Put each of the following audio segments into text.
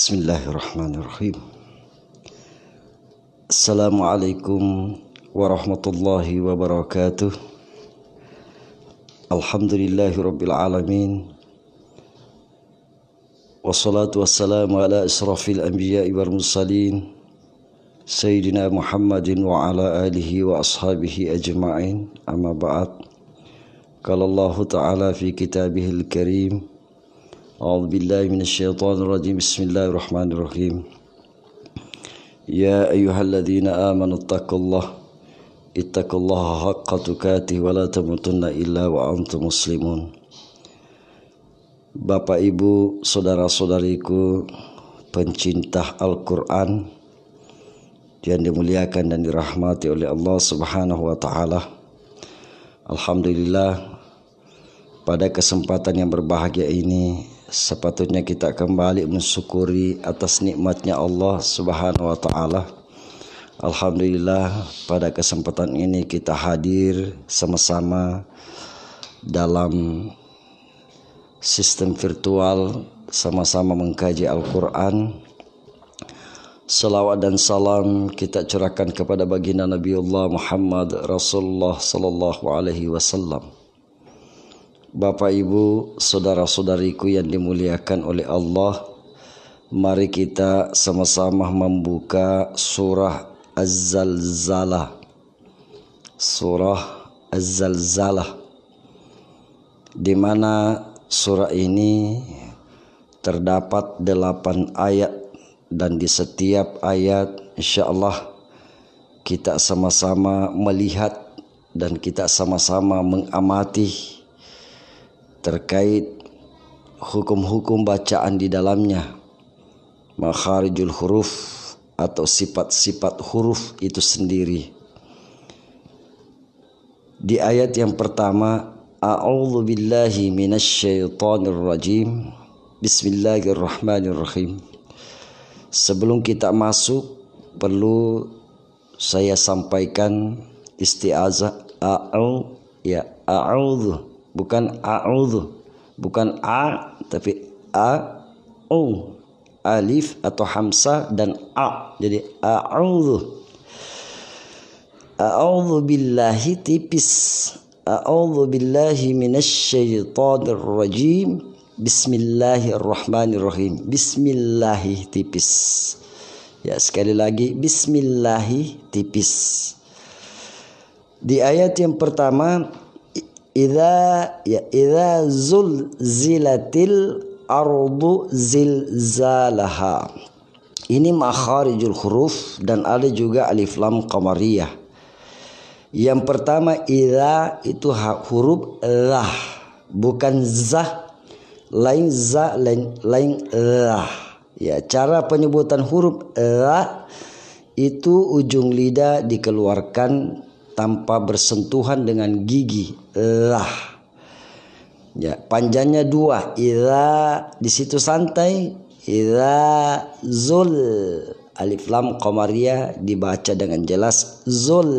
Bismillahirrahmanirrahim. Assalamualaikum warahmatullahi wabarakatuh Alhamdulillahi rabbil alamin. Wassalatu wassalamu ala israfil anbiya'i wal mursalin. Sayyidina Muhammadin wa ala alihi wa ashabihi ajma'in. Amma ba'd. Qala Allah Ta'ala fi kitabihil karim أعوذ بالله من الشيطان الرجيم بسم الله الرحمن الرحيم يا أيها الذين آمنوا اتقوا الله اتقوا الله حق تقاته ولا تموتن إلا وأنتم مسلمون Bapak Ibu, saudara-saudariku pencinta Al-Quran yang dimuliakan dan dirahmati oleh Allah Subhanahu wa taala. Alhamdulillah pada kesempatan yang berbahagia ini sepatutnya kita kembali mensyukuri atas nikmatnya Allah Subhanahu wa taala. Alhamdulillah pada kesempatan ini kita hadir sama-sama dalam sistem virtual sama-sama mengkaji Al-Qur'an. Salawat dan salam kita curahkan kepada baginda Nabiullah Muhammad Rasulullah sallallahu alaihi wasallam Bapak Ibu, saudara-saudariku yang dimuliakan oleh Allah, mari kita sama-sama membuka surah Az-Zalzalah. Surah Az-Zalzalah. Di mana surah ini terdapat delapan ayat dan di setiap ayat insyaallah kita sama-sama melihat dan kita sama-sama mengamati terkait hukum-hukum bacaan di dalamnya. Makharijul huruf atau sifat-sifat huruf itu sendiri. Di ayat yang pertama a'udzu billahi minasyaitonir rajim bismillahirrahmanirrahim. Sebelum kita masuk perlu saya sampaikan istiazah a'u ya a'udzu bukan a'udhu. Bukan a tapi a u. Alif atau hamzah dan a. Jadi a'udhu. A'udhu billahi tipis. A'udhu billahi minasyaitonir rajim. Bismillahirrahmanirrahim. Bismillahi tipis. Ya sekali lagi bismillahi tipis. Di ayat yang pertama idza ya idza zulzilatil ardu zilzalaha. Ini makharijul huruf dan ada juga alif lam qamariyah. Yang pertama idza itu huruf lah bukan zah lain za lain lain lah ya cara penyebutan huruf lah itu ujung lidah dikeluarkan tanpa bersentuhan dengan gigi lah. Ya panjangnya dua. Ira di situ santai. Ira zul. Alif lam qamariyah dibaca dengan jelas zul.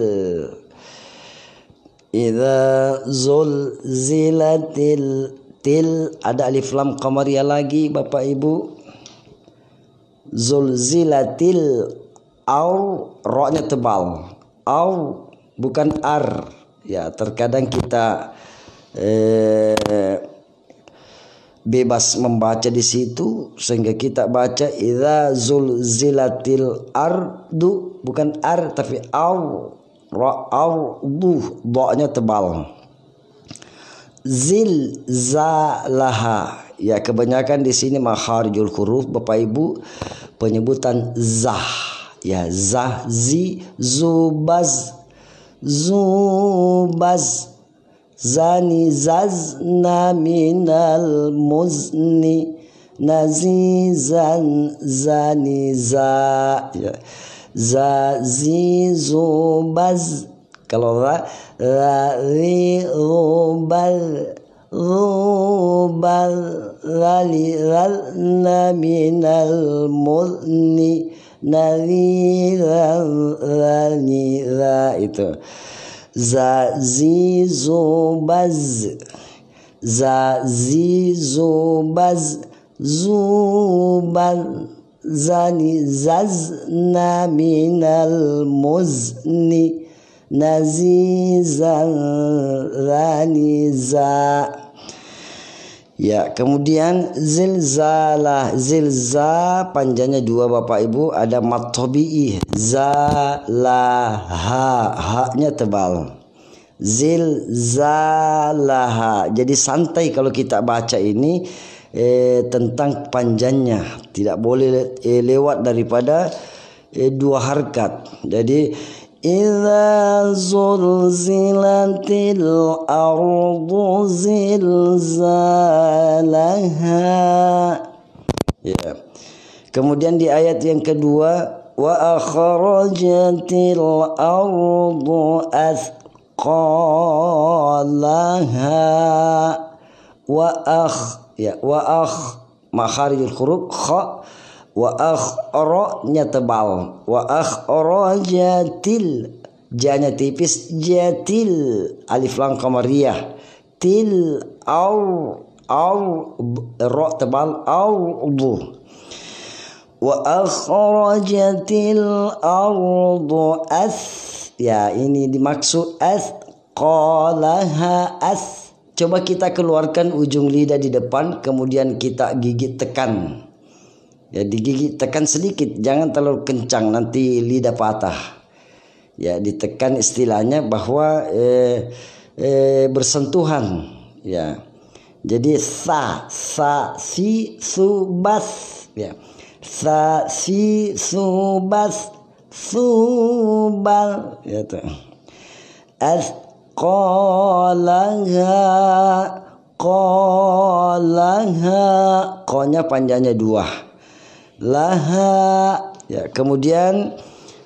Ira zul zilatil til. Ada alif lam qamariyah lagi Bapak Ibu. Zul zilatil. Au roknya tebal. Au bukan ar ya terkadang kita eh, bebas membaca di situ sehingga kita baca idza zulzilatil ardu bukan ar tapi au ra au du do-nya tebal. Zil zalaha ya kebanyakan di sini makharijul huruf Bapak Ibu penyebutan zah ya zah zi zubaz zubaz zani zazna minal muzni nazizan zani za za zubaz kalau ra ra ri rubal rubal lali ralna minal muzni nadhiran nira itu za zi zubaz za zi zubaz zuban zani zazna minal muzni nazizan zani za Ya, kemudian zilzalah, zilza panjangnya dua Bapak Ibu, ada mat tabi'i, zalah, ha, haknya tebal. Zilzalaha. Jadi santai kalau kita baca ini eh, tentang panjangnya, tidak boleh eh, lewat daripada eh, dua harkat. Jadi إذا زلزلت الأرض زلزالها ya kemudian di ayat yang kedua wa akhrajatil ardu athqalaha wa akh ya wa akh makharijul huruf kha wa akhra-nya tebal. Wa akhrajatil janya tipis jatil alif lam qamariyah til au au ro tebal au bu wa akhrajatil ardu as. Ya ini dimaksud as. Qalaha as. Coba kita keluarkan ujung lidah di depan kemudian kita gigit tekan ya digigit tekan sedikit jangan terlalu kencang nanti lidah patah. Ya ditekan istilahnya bahwa eh, eh, bersentuhan. Ya jadi sa sa si subas ya sa si subas subal ya tuh as qalaha qalaha. Konya panjangnya dua laha. Ya kemudian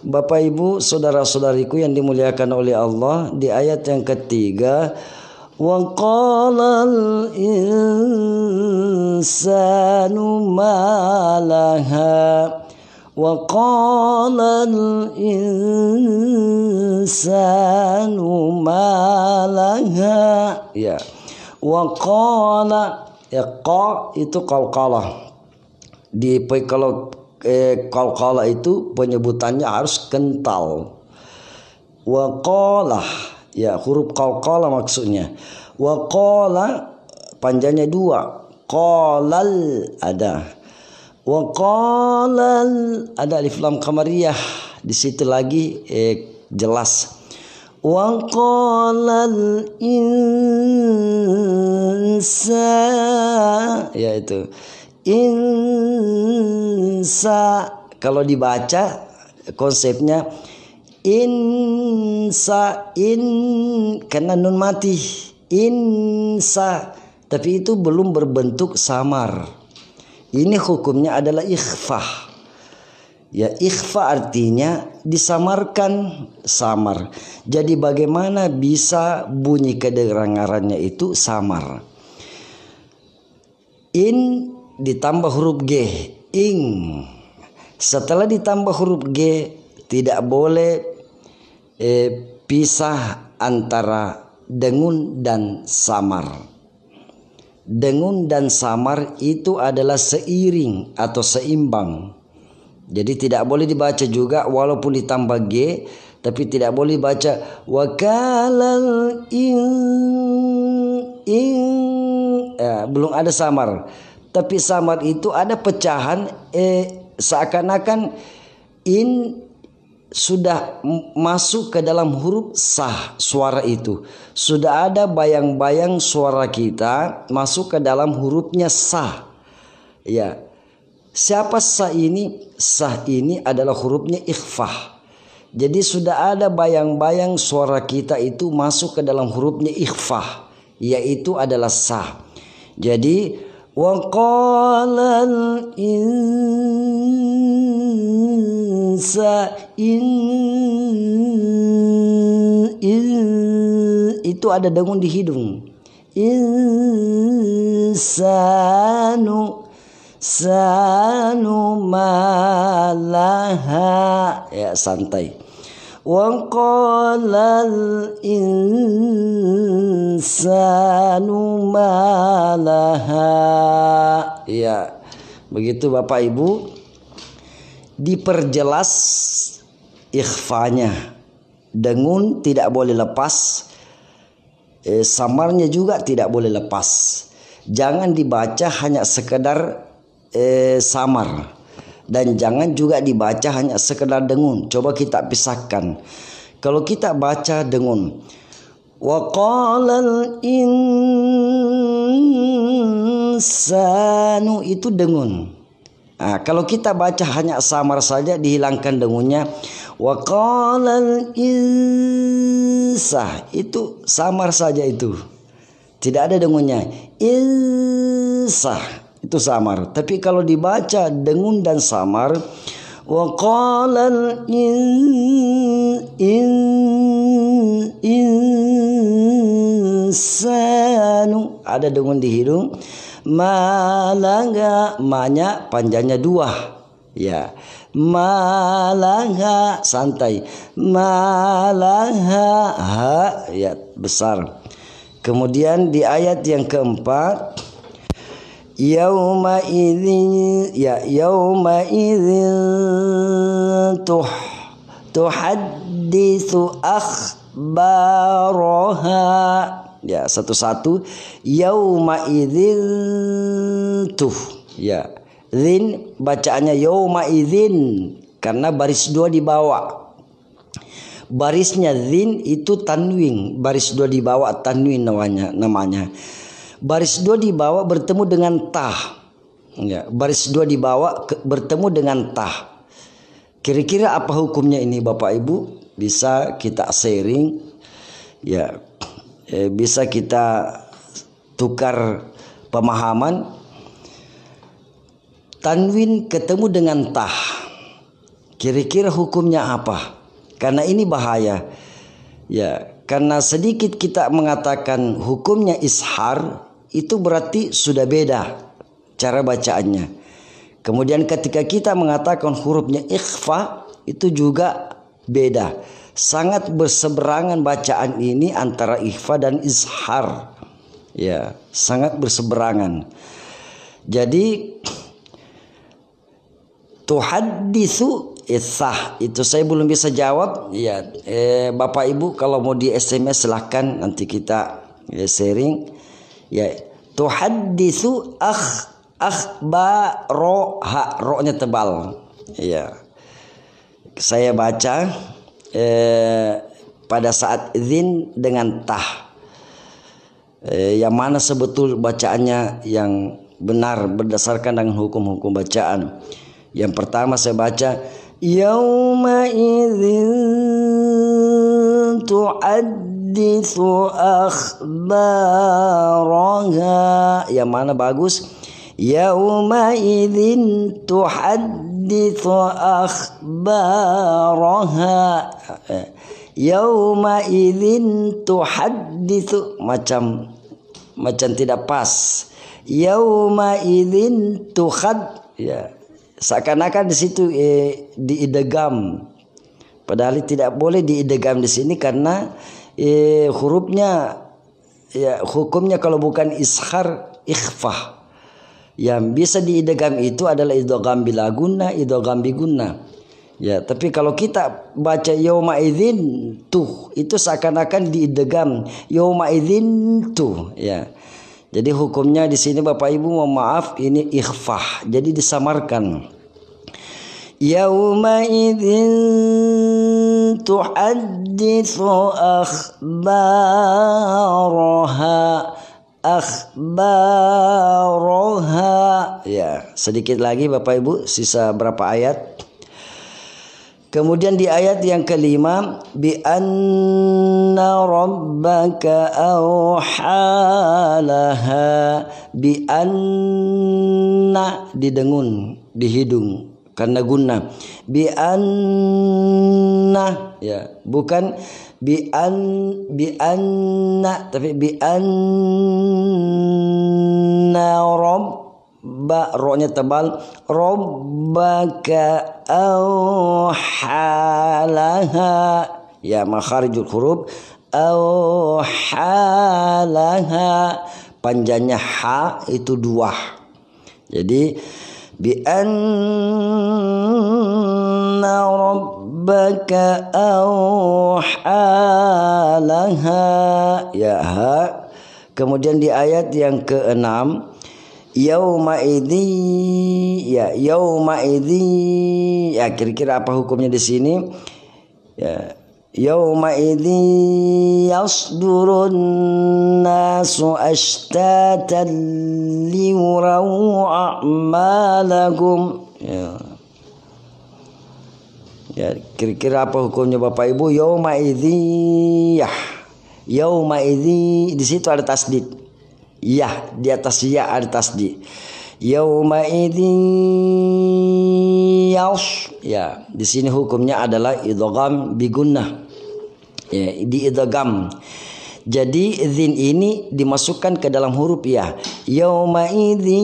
Bapak Ibu saudara-saudariku yang dimuliakan oleh Allah di ayat yang ketiga wa qala insanu ma laha. Wa qala insanu ma laha. Ya. Wa qala ya qa itu qalqalah di kalau eh, qalqala itu penyebutannya harus kental. Waqalah ya huruf qalqala maksudnya. Waqala panjangnya dua. Qalal ada. Waqalal ada alif lam qamariyah di situ lagi eh, jelas. Waqalal insa ya itu insa. Kalau dibaca konsepnya insa in karena nun mati. Insa. Tapi itu belum berbentuk samar. Ini hukumnya adalah ikhfa ya ikhfa artinya disamarkan samar. Jadi bagaimana bisa bunyi kedengarannya itu samar? In ditambah huruf G ing. Setelah ditambah huruf G tidak boleh eh, pisah antara dengun dan samar. Dengun dan samar itu adalah seiring atau seimbang. Jadi tidak boleh dibaca juga walaupun ditambah G tapi tidak boleh baca wakalal ing ing. Eh, belum ada samar tapi samar itu ada pecahan eh, seakan-akan in sudah masuk ke dalam huruf sah suara itu. Sudah ada bayang-bayang suara kita masuk ke dalam hurufnya sah. Ya. Siapa sah ini? Sah ini adalah hurufnya ikhfah. Jadi sudah ada bayang-bayang suara kita itu masuk ke dalam hurufnya ikhfah yaitu adalah sah. Jadi وقال الإنسان itu ada dengung di hidung insanu sanu malaha ya santai وقال الإنسان ما لها ya begitu Bapak Ibu diperjelas ikhfanya dengun tidak boleh lepas eh, samarnya juga tidak boleh lepas jangan dibaca hanya sekedar eh, samar dan jangan juga dibaca hanya sekedar dengun. Coba kita pisahkan. Kalau kita baca dengun. Waqalal insanu itu dengun. Nah, kalau kita baca hanya samar saja dihilangkan dengunnya. Waqalal insah itu samar saja itu. Tidak ada dengunnya. Insah itu samar. Tapi kalau dibaca dengun dan samar qala in, in, insanu. Ada dengun di hidung. Malangga manya panjangnya dua. Ya. Malangga santai. Malangga ha. Ya besar. Kemudian di ayat yang keempat yauma idzin ya yauma idzin tuh tuhaddisu akhbaraha ya satu-satu. yauma idzin tuh ya zin bacaannya yauma idzin karena baris dua di bawah barisnya zin itu tanwin baris dua di bawah tanwin namanya namanya baris dua di bawah bertemu dengan tah. Ya, baris dua di bawah ke, bertemu dengan tah. Kira-kira apa hukumnya ini Bapak Ibu? Bisa kita sharing ya. Eh, bisa kita tukar pemahaman tanwin ketemu dengan tah. Kira-kira hukumnya apa? Karena ini bahaya. Ya, karena sedikit kita mengatakan hukumnya ishar itu berarti sudah beda cara bacaannya. Kemudian ketika kita mengatakan hurufnya ikhfa itu juga beda. Sangat berseberangan bacaan ini antara ikhfa dan izhar. Ya, sangat berseberangan. Jadi tuhaddisu isah itu saya belum bisa jawab ya eh, Bapak Ibu kalau mau di SMS silahkan nanti kita ya, sharing ya tuhaddisu akh akhbaroha ro-nya tebal. Ya. Saya baca eh, pada saat izin dengan tah. Eh, yang mana sebetul bacaannya yang benar berdasarkan dengan hukum-hukum bacaan. Yang pertama saya baca yauma idzin tu'ad tuhaddithu akhbaraha yang mana bagus? yauma idzin tuhaddithu akhbaraha yauma idzin tuhaddithu macam macam tidak pas. yauma idzin tuhad ya. Seakan-akan di situ eh, diidegam. Padahal tidak boleh diidegam di sini karena eh, hurufnya ya hukumnya kalau bukan ishar ikhfah. Yang bisa diidgam itu adalah idgham bila guna idgham biguna ya tapi kalau kita baca yauma idzin tuh itu seakan-akan diidgham. Yauma idzin tuh ya. Jadi hukumnya di sini Bapak Ibu mohon maaf ini ikhfah. Jadi disamarkan yauma idzin تحدث أخبارها akhbaroha ya sedikit lagi Bapak Ibu sisa berapa ayat Kemudian di ayat yang kelima bi anna rabbaka awhalaha bi anna didengun di hidung karena guna. Bi anna ya bukan bi an bi anna tapi bi anna rob ba ro-nya tebal. Rabbaka awhalaha ya makharijul huruf. Awhalaha panjangnya ha itu dua. Jadi bi an rabbaka awhalaha ya ha. Kemudian di ayat yang keenam yauma idzi ya yauma idzi ya kira-kira apa hukumnya di sini? Ya idzi yasdurun nasu ashtatan liurau a'malakum ya kira-kira apa hukumnya Bapak Ibu yauma idzi ya yauma idzi di situ ada tasdid Ya, di atas ya ada tasdi. Yauma yaus. Ya, di sini hukumnya adalah idgham bigunnah. Ya, di idgham. Jadi zin ini dimasukkan ke dalam huruf ya. Yauma idzi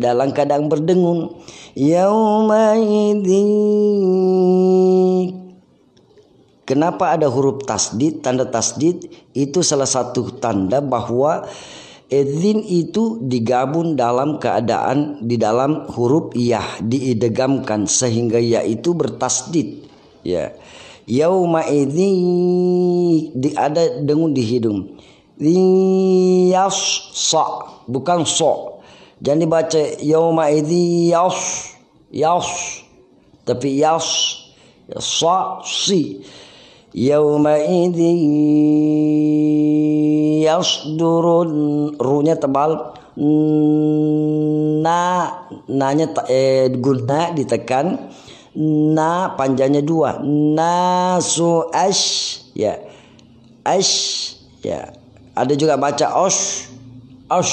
dalam keadaan berdengung. Yauma idzi Kenapa ada huruf tasdid? Tanda tasdid itu salah satu tanda bahwa Edzin itu digabung dalam keadaan di dalam huruf yah diidegamkan sehingga ya itu bertasdid ya yauma idzi di ada dengung di hidung. Yas sa bukan so. Jangan dibaca yauma idzi yas yas. Tapi yas sa si. Yauma idzi yasdurun runya tebal. Na nanya eh, guna ditekan na panjangnya dua. Nasu ash. Ya. Ash. Ya. Ada juga baca os os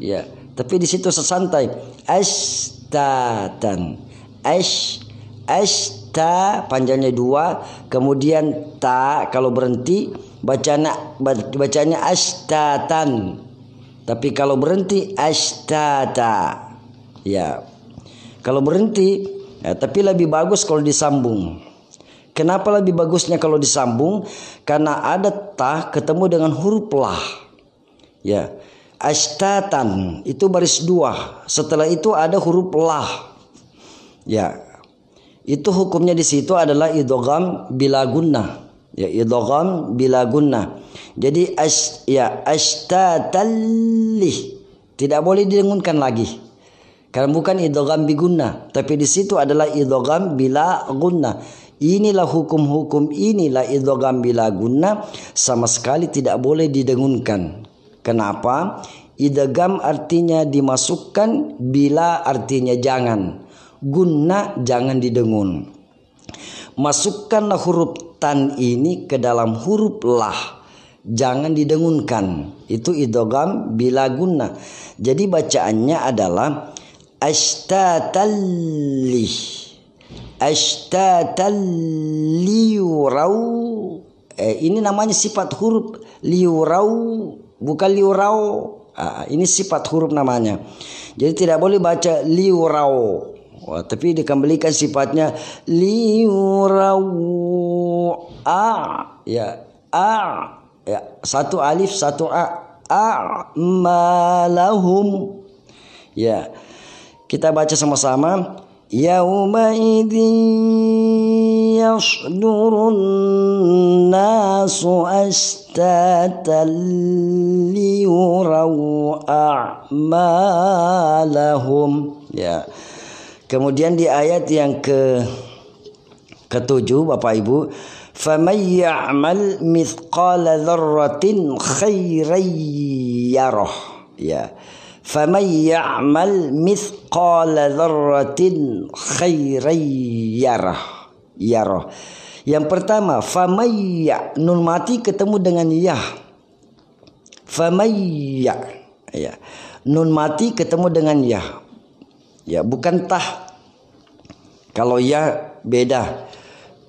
ya. Tapi di situ sesantai. Ashtatan. Ash. Ashta panjangnya dua. Kemudian ta kalau berhenti bacanya bacanya astatan tapi kalau berhenti astata ya. Kalau berhenti ya, tapi lebih bagus kalau disambung. Kenapa lebih bagusnya kalau disambung? Karena ada ta ketemu dengan huruf lah. Ya. Astatan itu baris dua. Setelah itu ada huruf lah. Ya. Itu hukumnya di situ adalah idogam bila gunnah. Ya idgham bila gunnah. Jadi as ya ashtatalli tidak boleh didengunkan lagi karena bukan idgham gunnah tapi di situ adalah idgham bila gunnah. Inilah hukum-hukum inilah idgham bila gunnah sama sekali tidak boleh didengunkan. Kenapa? Idgham artinya dimasukkan bila artinya jangan. Guna jangan didengun. Masukkanlah huruf tan ini ke dalam huruf lah. Jangan didengunkan. Itu idogam bila guna jadi bacaannya adalah ashtatalli ashtatalliurau eh, ini namanya sifat huruf liurau bukan liurau. Ah, ini sifat huruf namanya. Jadi tidak boleh baca liurau. Wah, tapi dikembalikan sifatnya liurau. A ya a ya satu alif satu a. A malahum. Ya kita baca sama-sama yauma idzi yasdurun nasu astatan liurau a'malahum ya Kemudian di ayat yang ke ketujuh Bapak Ibu, "Faman ya'mal mithqala dzarratin khairan yarah." Ya. "Faman ya'mal mithqala dzarratin khairan yarah." Yarah. Yang pertama, famayya nun mati ketemu dengan ya. Famayya. Ya. Nun mati ketemu dengan ya Ya, bukan tah. Kalau ya beda.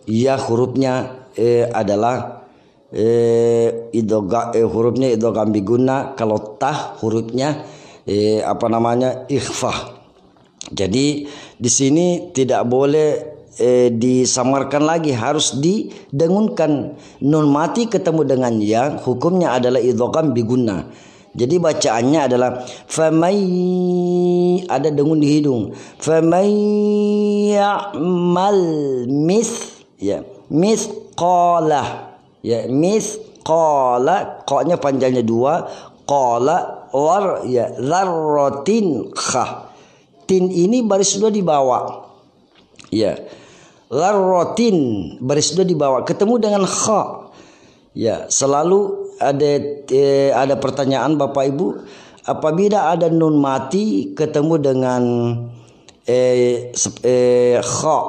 Ya hurufnya eh, adalah eh, idoga eh, hurufnya idogam biguna. Kalau tah hurufnya eh, apa namanya ikhfa. Jadi di sini tidak boleh eh, disamarkan lagi harus didengunkan nun mati ketemu dengan ya hukumnya adalah idogam biguna jadi bacaannya adalah famai ada dengun di hidung. Famai ya'mal mis ya mithqala ya mithqala koknya panjangnya dua qala war ya dzarratin kha. Tin ini baris dua di bawah ya. Larrotin baris dua di bawah ketemu dengan kha. Ya selalu ada eh, ada pertanyaan Bapak Ibu. Apabila ada nun mati ketemu dengan eh, eh, kha.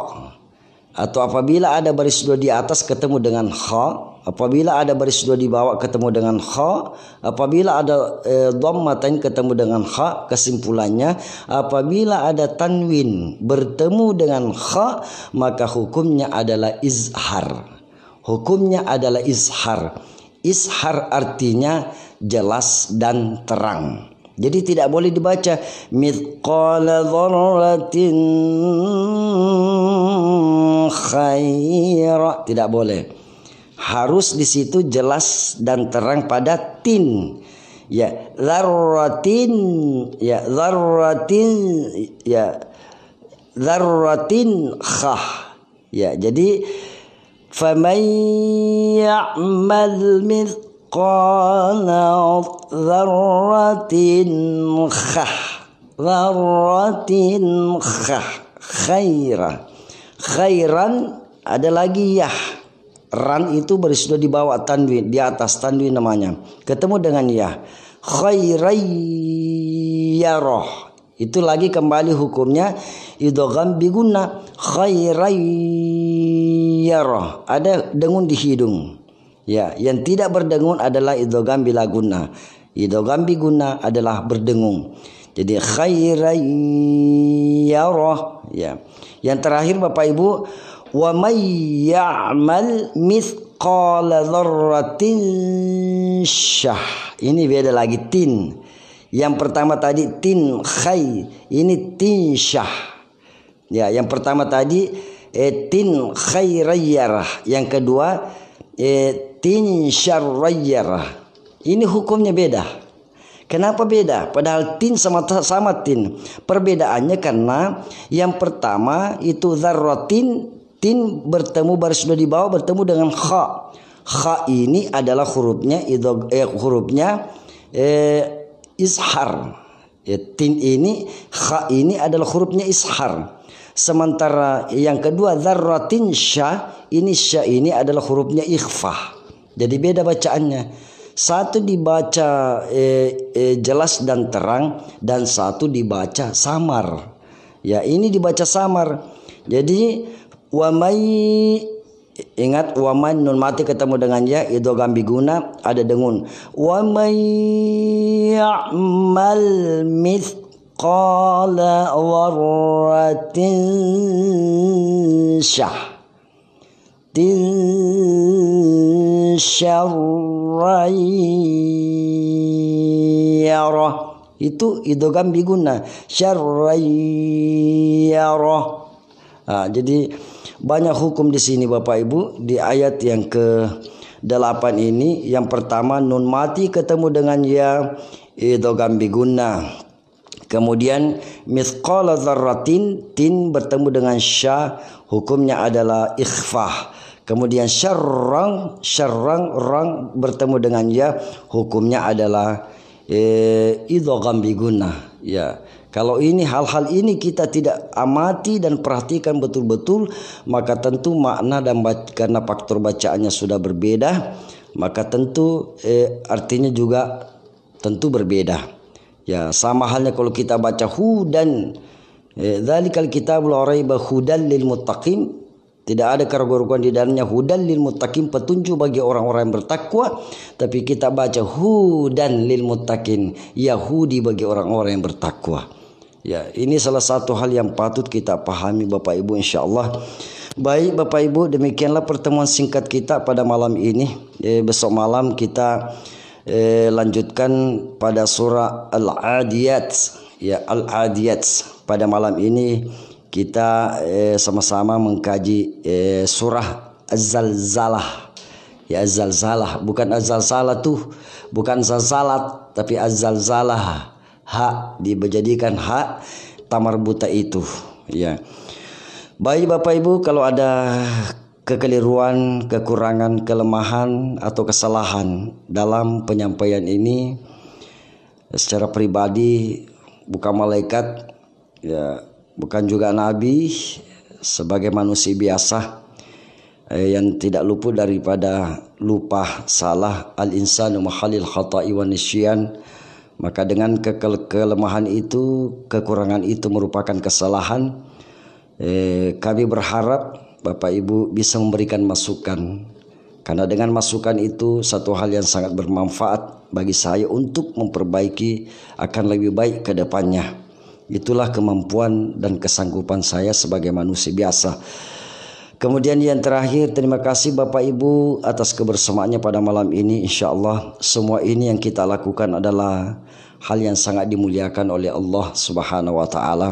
Atau apabila ada baris dua di atas ketemu dengan kha apabila ada baris dua di bawah ketemu dengan kha apabila ada e, dhammatain ketemu dengan kha kesimpulannya apabila ada tanwin bertemu dengan kha maka hukumnya adalah izhar hukumnya adalah izhar izhar artinya jelas dan terang jadi tidak boleh dibaca mithqala dzarratin khaira. Tidak boleh harus di situ jelas dan terang pada tin. Ya zarratin ya zarratin ya zarratin khah. Ya jadi faman ya'mal mithqala zarratin khah. Zarratin khah. Khaira. Khairan ada lagi ya ran itu sudah di bawah tanwin di atas tanwin namanya. Ketemu dengan yah. Khairayyarah itu lagi kembali hukumnya. Idgham biguna khairayyarah ada dengun di hidung. Ya, yang tidak berdengung adalah idgham bila guna. Idgham bi guna adalah berdengung. Jadi khairan yarah ya. Yang terakhir Bapak Ibu wa may ya'mal mithqala dzarratin syah. Ini beda lagi tin. Yang pertama tadi tin khai, ini tin syah. Ya, yang pertama tadi eh, tin khairayyarah. Yang kedua eh, tin syarrayyarah. Ini hukumnya beda. Kenapa beda? Padahal tin sama sama tin. Perbedaannya karena yang pertama itu zarratin tin bertemu baris sudah di bawah bertemu dengan kha. Kha ini adalah hurufnya itu eh, hurufnya eh, ishar. Ya, tin ini kha ini adalah hurufnya ishar. Sementara yang kedua zarratin syah ini syah ini adalah hurufnya ikhfah. Jadi beda bacaannya. Satu dibaca eh, eh, jelas dan terang dan satu dibaca samar. Ya, ini dibaca samar. Jadi wamai ingat wamai nun mati ketemu dengan ya itu gambi guna ada dengun. Wamai ya'mal mithqala warratin syah. Syarrayyarah itu idgham biguna syarrayyarah nah, jadi banyak hukum di sini Bapak Ibu di ayat yang ke 8 ini yang pertama nun mati ketemu dengan ya idgham biguna Kemudian mithqala dzarratin tin bertemu dengan sya hukumnya adalah ikhfah. Kemudian syarrang, syarrang orang bertemu dengan ya hukumnya adalah eh, idgham biguna. Ya. Kalau ini hal-hal ini kita tidak amati dan perhatikan betul-betul, maka tentu makna dan karena faktor bacaannya sudah berbeda, maka tentu eh, artinya juga tentu berbeda. Ya, sama halnya kalau kita baca hudan, eh, dzalikal kitabul raiba hudan lil muttaqin tidak ada keraguan-keraguan di dalamnya hudan lil muttaqin petunjuk bagi orang-orang yang bertakwa. Tapi kita baca hudan lil muttaqin Yahudi bagi orang-orang yang bertakwa. Ya, ini salah satu hal yang patut kita pahami Bapak Ibu insyaallah. Baik Bapak Ibu, demikianlah pertemuan singkat kita pada malam ini. Eh, besok malam kita eh, lanjutkan pada surah Al-Adiyat. Ya, Al-Adiyat pada malam ini kita eh, sama-sama mengkaji eh, surah Az-Zalzalah. Ya Az-Zalzalah, bukan Az-Zalzalah tuh, bukan Zalzalat, tapi Az-Zalzalah. Hak dijadikan hak tamar buta itu, ya. Baik Bapak Ibu, kalau ada kekeliruan, kekurangan, kelemahan atau kesalahan dalam penyampaian ini secara pribadi bukan malaikat ya bukan juga nabi sebagai manusia biasa eh, yang tidak luput daripada lupa salah al insanu mahalil khata'i wa nisyan maka dengan ke kelemahan itu kekurangan itu merupakan kesalahan eh, kami berharap Bapak Ibu bisa memberikan masukan karena dengan masukan itu satu hal yang sangat bermanfaat bagi saya untuk memperbaiki akan lebih baik ke depannya. Itulah kemampuan dan kesanggupan saya sebagai manusia biasa. Kemudian yang terakhir terima kasih Bapak Ibu atas kebersamaannya pada malam ini Insya Allah semua ini yang kita lakukan adalah hal yang sangat dimuliakan oleh Allah Subhanahu wa taala.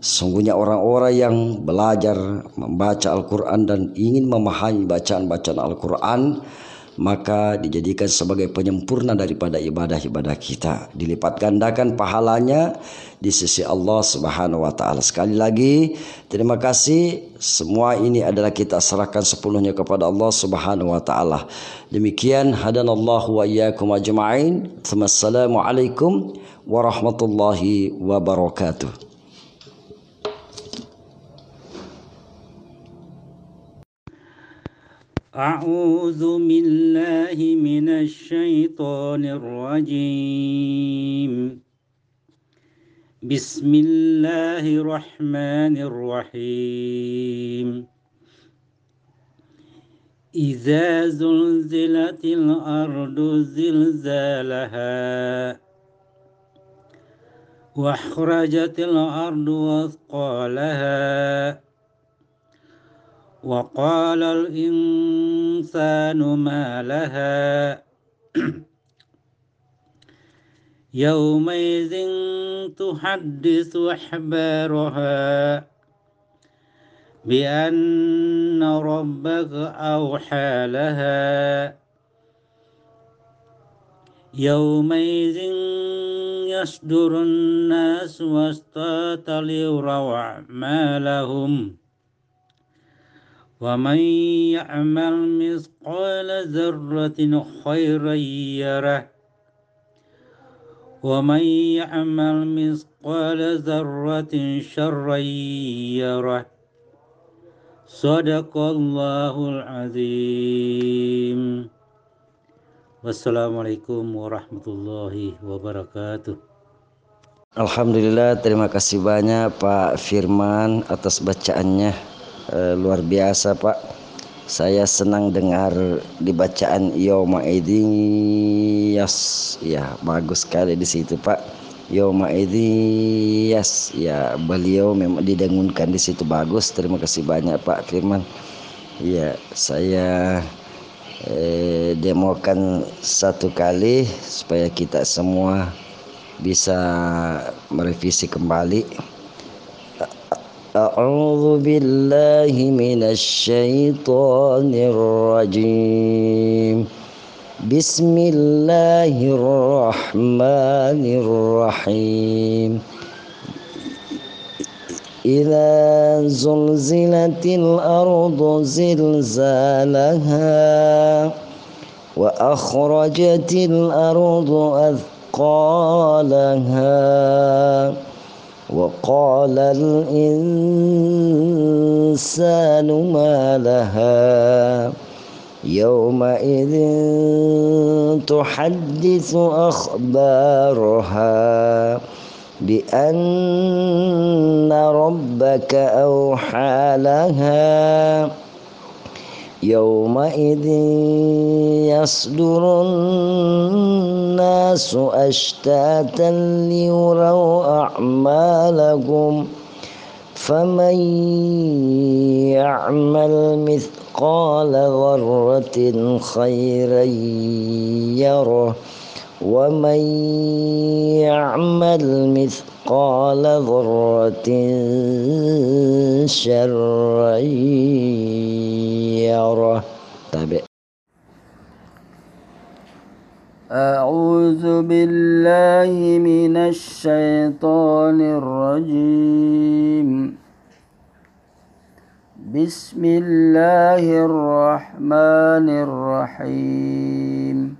Sungguhnya orang-orang yang belajar membaca Al-Quran dan ingin memahami bacaan-bacaan Al-Quran maka dijadikan sebagai penyempurna daripada ibadah-ibadah kita. Dilipat gandakan pahalanya di sisi Allah Subhanahu wa taala. Sekali lagi terima kasih. Semua ini adalah kita serahkan sepenuhnya kepada Allah Subhanahu wa taala. Demikian hadanallahu wa iyyakum ajma'in. Assalamualaikum warahmatullahi wabarakatuh. أعوذ بالله من الشيطان الرجيم. بسم الله الرحمن الرحيم. إذا زلزلت الأرض زلزالها وأخرجت الأرض وأثقالها وقال الإنسان ما لها يومئذ تحدث أحبارها بأن ربك أوحى لها يومئذ يصدر الناس واشتاتا ليروا أعمالهم ومن يعمل مثقال ذرة خيرا يره ومن يعمل مثقال ذرة شرا يره صدق الله العظيم Wassalamualaikum warahmatullahi wabarakatuh. Alhamdulillah, terima kasih banyak Pak Firman atas bacaannya eh, luar biasa Pak. Saya senang dengar dibacaan Yoma Yas. Ya bagus sekali di situ Pak. Yoma ya beliau memang didengunkan di situ. Bagus. Terima kasih banyak Pak Firman ya saya eh, demokan satu kali supaya kita semua bisa merevisi kembali أعوذ بالله من الشيطان الرجيم. بسم الله الرحمن الرحيم. إذا زلزلت الأرض زلزالها وأخرجت الأرض أثقالها وقال الإنسان ما لها يومئذ تحدث أخبارها بأن ربك أوحى لها يومئذ يصدر الناس أشتاتا ليروا أعمالهم فمن يعمل مثقال ذرة خيرا يره ومن يعمل مثقال ذرة شرا تابع أعوذ بالله من الشيطان الرجيم. بسم الله الرحمن الرحيم.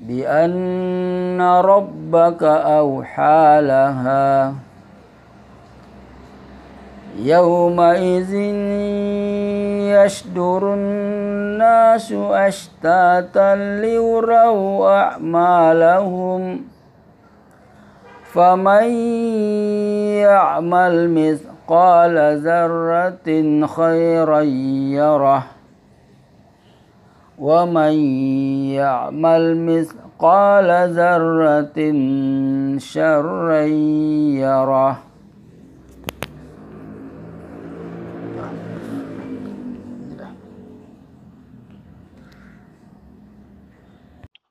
بأن ربك أوحى لها. يومئذ يشدر الناس أشتاتا ليروا أعمالهم. فمن يعمل مثقال ذرة خيرا يره. ومن يعمل مثقال ذرة شرا يره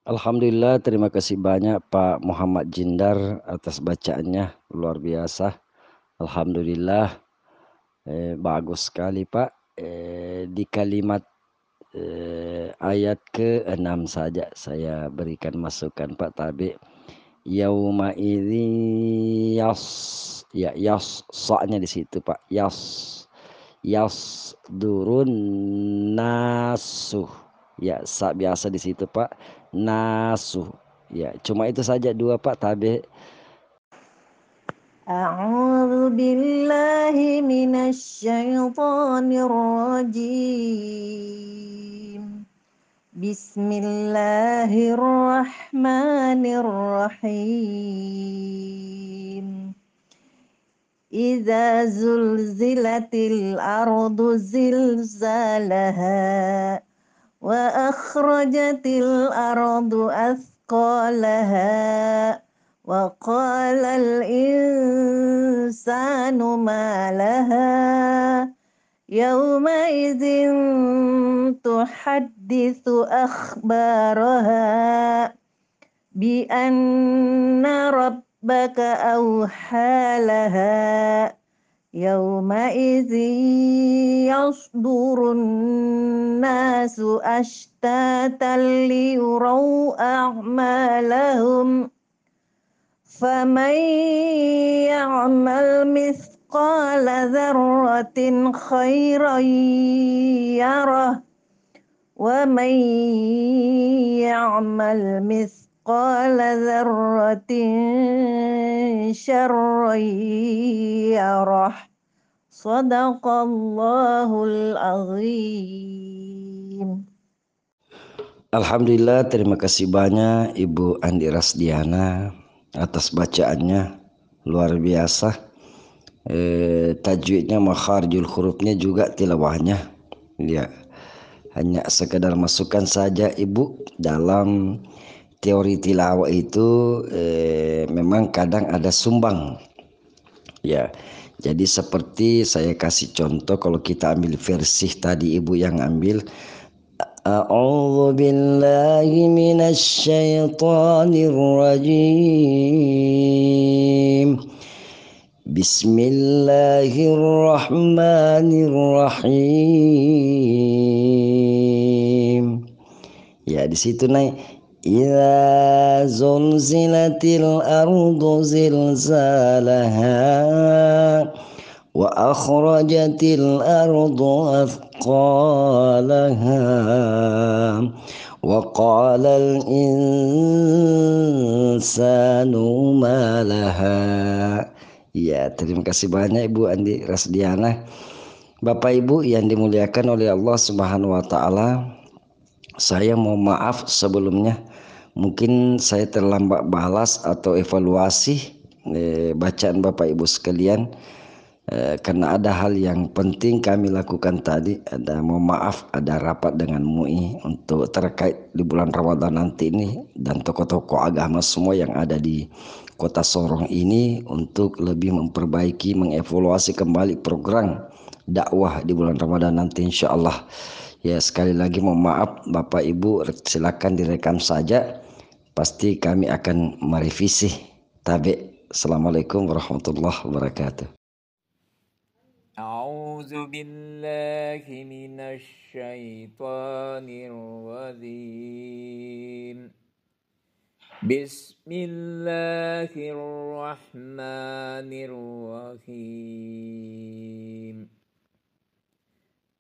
Alhamdulillah terima kasih banyak Pak Muhammad Jindar atas bacaannya luar biasa Alhamdulillah eh, bagus sekali Pak eh, di kalimat eh, ayat ke-6 saja saya berikan masukan Pak Tabi yauma idzi yas ya yas soalnya di situ Pak yas yas durun nasuh ya sa biasa di situ Pak nasuh. Ya, cuma itu saja dua Pak tabe. أعوذ بالله من الشيطان الرجيم. بسم الله الرحمن الرحيم. إذا زلزلت الأرض زلزالها وأخرجت الأرض أثقالها وقال الإنسان ما لها يومئذ تحدث أخبارها بأن ربك أوحى لها يومئذ يصدر الناس أشتاتا ليروا أعمالهم فمن يعمل مثقال ذرة خيرا يره ومن يعمل مثقال ذرة شرا يره صدق الله العظيم. Alhamdulillah, terima kasih banyak Ibu Andi Rasdiana. Atas bacaannya luar biasa. Eh, tajwidnya makharjul hurufnya juga tilawahnya. Ya hanya sekedar masukan saja ibu. Dalam teori tilawah itu eh, memang kadang ada sumbang. Ya jadi seperti saya kasih contoh kalau kita ambil versi tadi ibu yang ambil أعوذ بالله من الشيطان الرجيم. بسم الله الرحمن الرحيم. يا دي سيتو إذا زلزلت الأرض زلزالها وأخرجت الأرض أثقالها وقال الإنسان ما لها Ya, terima kasih banyak Ibu Andi Rasdiana. Bapak Ibu yang dimuliakan oleh Allah Subhanahu wa taala. Saya mau maaf sebelumnya mungkin saya terlambat balas atau evaluasi eh, bacaan Bapak Ibu sekalian eh, karena ada hal yang penting kami lakukan tadi ada mohon maaf ada rapat dengan MUI untuk terkait di bulan Ramadan nanti ini dan tokoh-tokoh agama semua yang ada di kota Sorong ini untuk lebih memperbaiki mengevaluasi kembali program dakwah di bulan Ramadan nanti insya Allah ya sekali lagi mohon maaf Bapak Ibu silakan direkam saja. Pasti kami akan merevisi tabi Assalamualaikum warahmatullahi wabarakatuh أعوذ بالله من الشيطان الرجيم. بسم الله الرحمن الرحيم.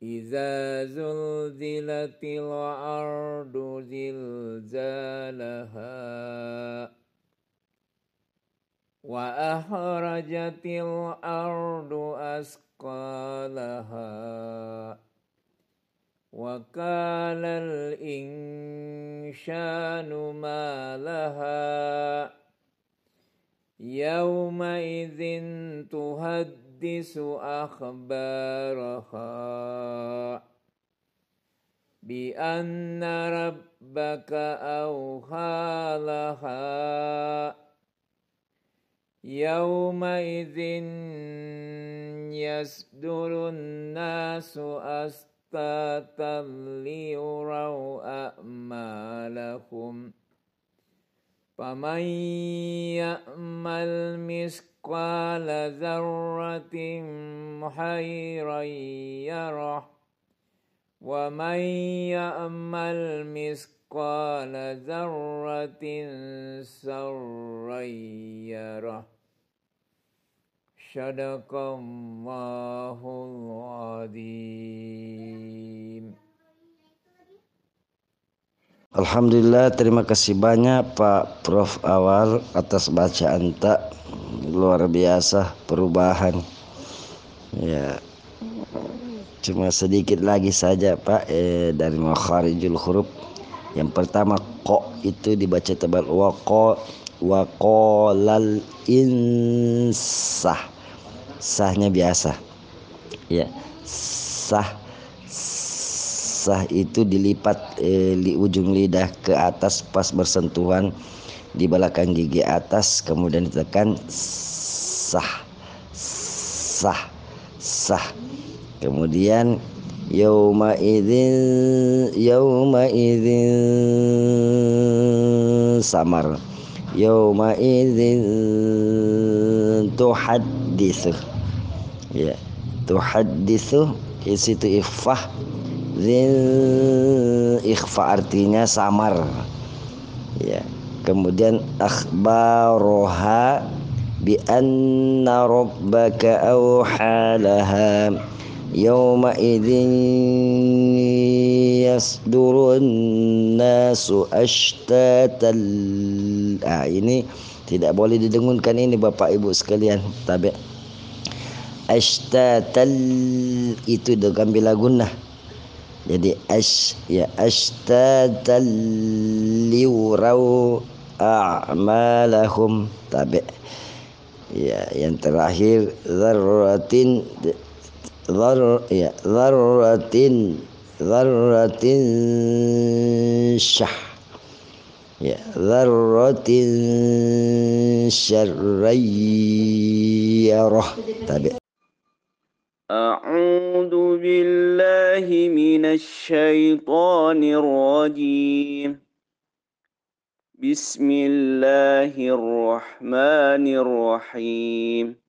إذا زلزلت الأرض زلزالها وأخرجت الأرض أثقالها وقال الإنسان ما لها يومئذ تحدث أخبارها بأن ربك أوحى لها يومئذ يصدر الناس أشتاتا ليروا أعمالهم فمن يأمل مثقال ذرة خيرا يره ومن يأمل مثقال ذرة سرا يره صدق الله العظيم Alhamdulillah terima kasih banyak Pak Prof Awal atas bacaan tak luar biasa perubahan ya cuma sedikit lagi saja Pak eh, dari makharijul huruf yang pertama ko itu dibaca tebal. Wa ko wa qolal insah. Sahnya biasa. Ya. Sah sah itu dilipat eh, di ujung lidah ke atas pas bersentuhan di belakang gigi atas kemudian ditekan sah sah sah. Kemudian yauma idzin yauma idzin samar. Yauma idzin tuhadditsu ya tuhadditsu di situ ikhfah. Zin ikhfa artinya samar. Ya kemudian akhbaroha bi anna rabbaka awhalaha. yawma idzin yasdurun nasu ashtatan ah ini tidak boleh didengungkan ini Bapak Ibu sekalian. Tabi ashtatal itu dengan bila gunnah jadi ash ya ashtatal liurau a'malahum tabi ya yang terakhir zarratin ذرة ذرة شح. ذرة شريرة. طيب. أعوذ بالله من الشيطان الرجيم. بسم الله الرحمن الرحيم.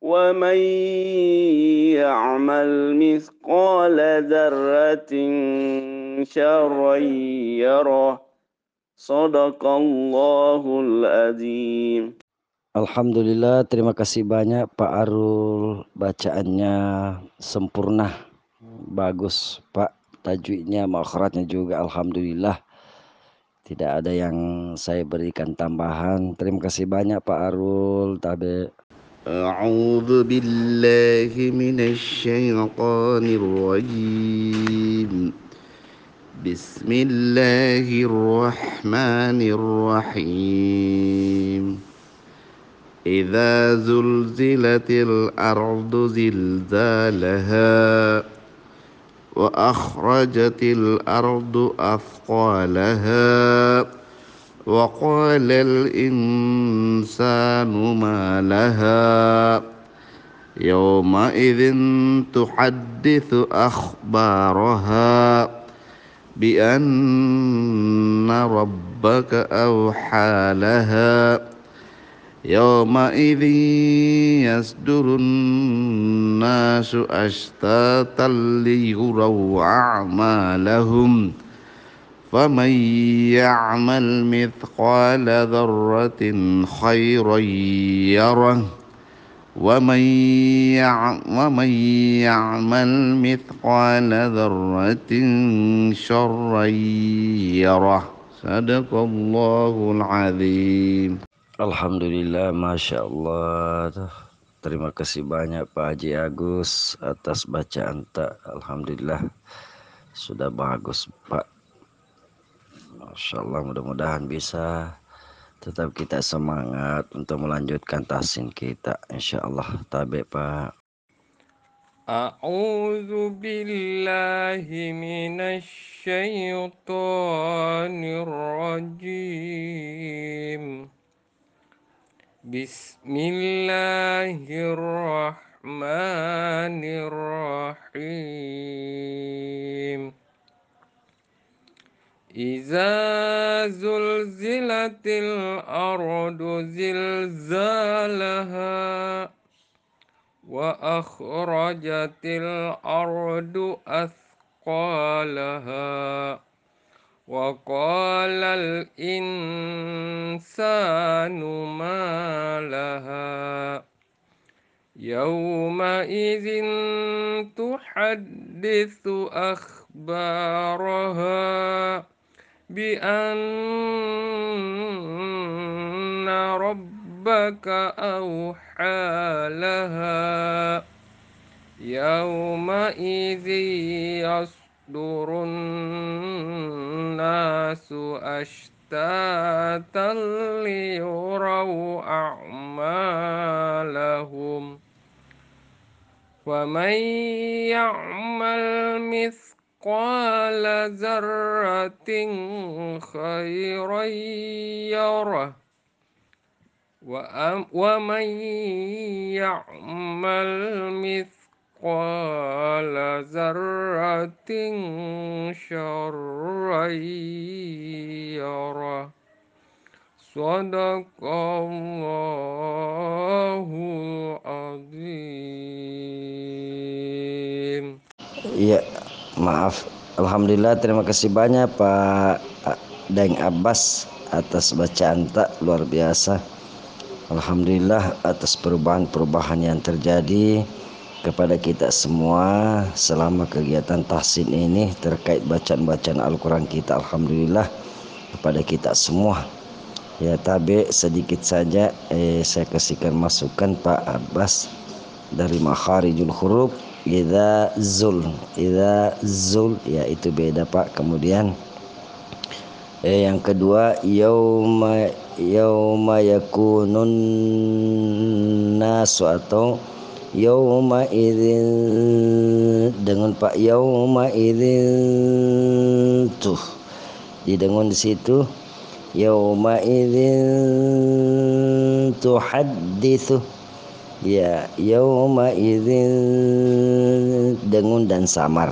ومن يعمل مثقال ذرة شرا يره صدق الله العظيم Alhamdulillah, terima kasih banyak Pak Arul. Bacaannya sempurna, bagus Pak. Tajwidnya, makhrajnya juga Alhamdulillah. Tidak ada yang saya berikan tambahan. Terima kasih banyak Pak Arul. Tabe. أعوذ بالله من الشيطان الرجيم. بسم الله الرحمن الرحيم. إذا زلزلت الأرض زلزالها وأخرجت الأرض أثقالها وقال الإنسان ما لها يومئذ تحدث أخبارها بأن ربك أوحى لها يومئذ يصدر الناس أشتاتا ليروا أعمالهم فمن يعمل مثقال ذرة خيرا يره ومن يع- ومن يعمل مثقال ذرة شرا يره صدق الله العظيم Alhamdulillah, Masya Allah. Terima kasih banyak Pak Haji Agus atas bacaan tak. Alhamdulillah, sudah bagus Pak. Masya Allah, mudah-mudahan bisa tetap kita semangat untuk melanjutkan tahsin kita. Insya Allah, tabe Pak. أعوذ بالله من الشيطان الرجيم بسم الله الرحمن الرحيم إذا زلزلت الأرض زلزالها وأخرجت الأرض أثقالها وقال الإنسان ما لها يومئذ تحدث أخبارها بأن ربك أوحى لها يومئذ يصدر الناس أشتاتا ليروا أعمالهم ومن يعمل مثقال ذرة خيرا يره ومن يعمل مثقال ذرة شرا يره. صدق الله العظيم. Iya, maaf. Alhamdulillah, terima kasih banyak Pak Daeng Abbas atas bacaan tak luar biasa. Alhamdulillah atas perubahan-perubahan yang terjadi kepada kita semua selama kegiatan tahsin ini terkait bacaan-bacaan Al-Quran kita. Alhamdulillah kepada kita semua. Ya tabe sedikit saja eh, saya kasihkan masukan Pak Abbas dari makharijul huruf idza zul idza zul ya itu beda Pak. Kemudian eh, yang kedua yauma yauma yakunun nasu atau yauma idzin dengan Pak yauma idzin tuh. Didengung di situ yauma idzin tuhadditsu ya yauma idzin dengun dan samar.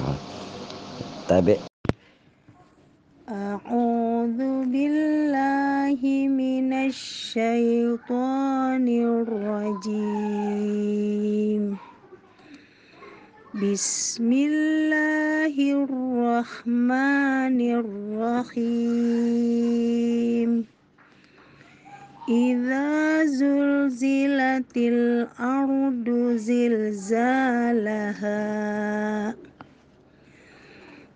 Tabe. A'udzu billahi minasy syaithanir rajim. Bismillahirrahmanirrahim. إذا زلزلت الأرض زلزالها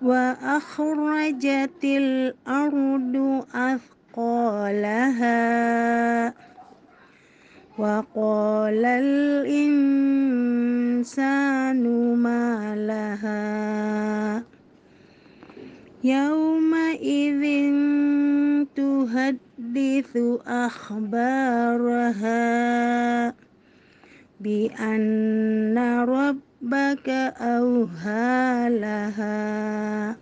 وأخرجت الأرض أثقالها وقال الإنسان ما لها يومئذ تحدث أخبارها بأن ربك أوهى لها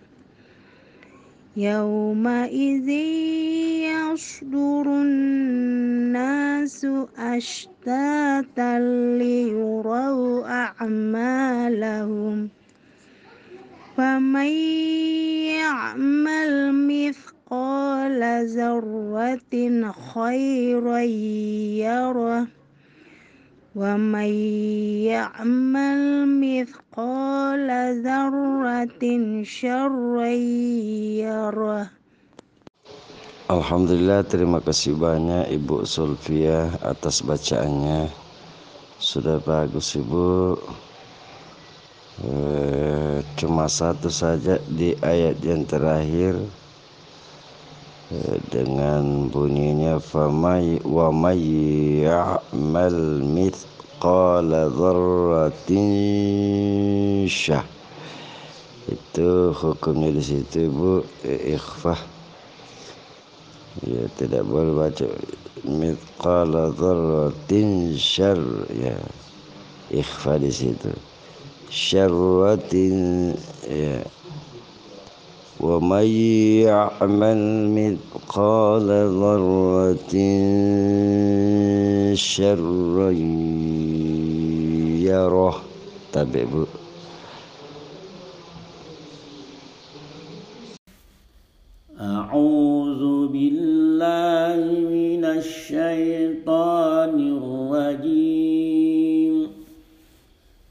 يومئذ يصدر الناس أشتاتا ليروا أعمالهم فمن يعمل مثقال ذرة خيرا يره ومن يعمل مثقال ذرة شرا يره Alhamdulillah terima kasih banyak Ibu Sulfia atas bacaannya Sudah bagus Ibu eh, Cuma satu saja di ayat yang terakhir eh, Dengan bunyinya Famay wa may ya'mal mithqala dzarratin syah. Itu hukumnya di situ eh, Ikhfah. Ya tidak boleh baca. Mithqala dzarratin syar. Ya ikhfa di situ. Syarratin ya ومن يعمل مثقال ذرة شرا يره. أعوذ بالله من الشيطان الرجيم.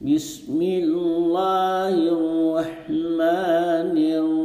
بسم الله الرحمن الرحيم.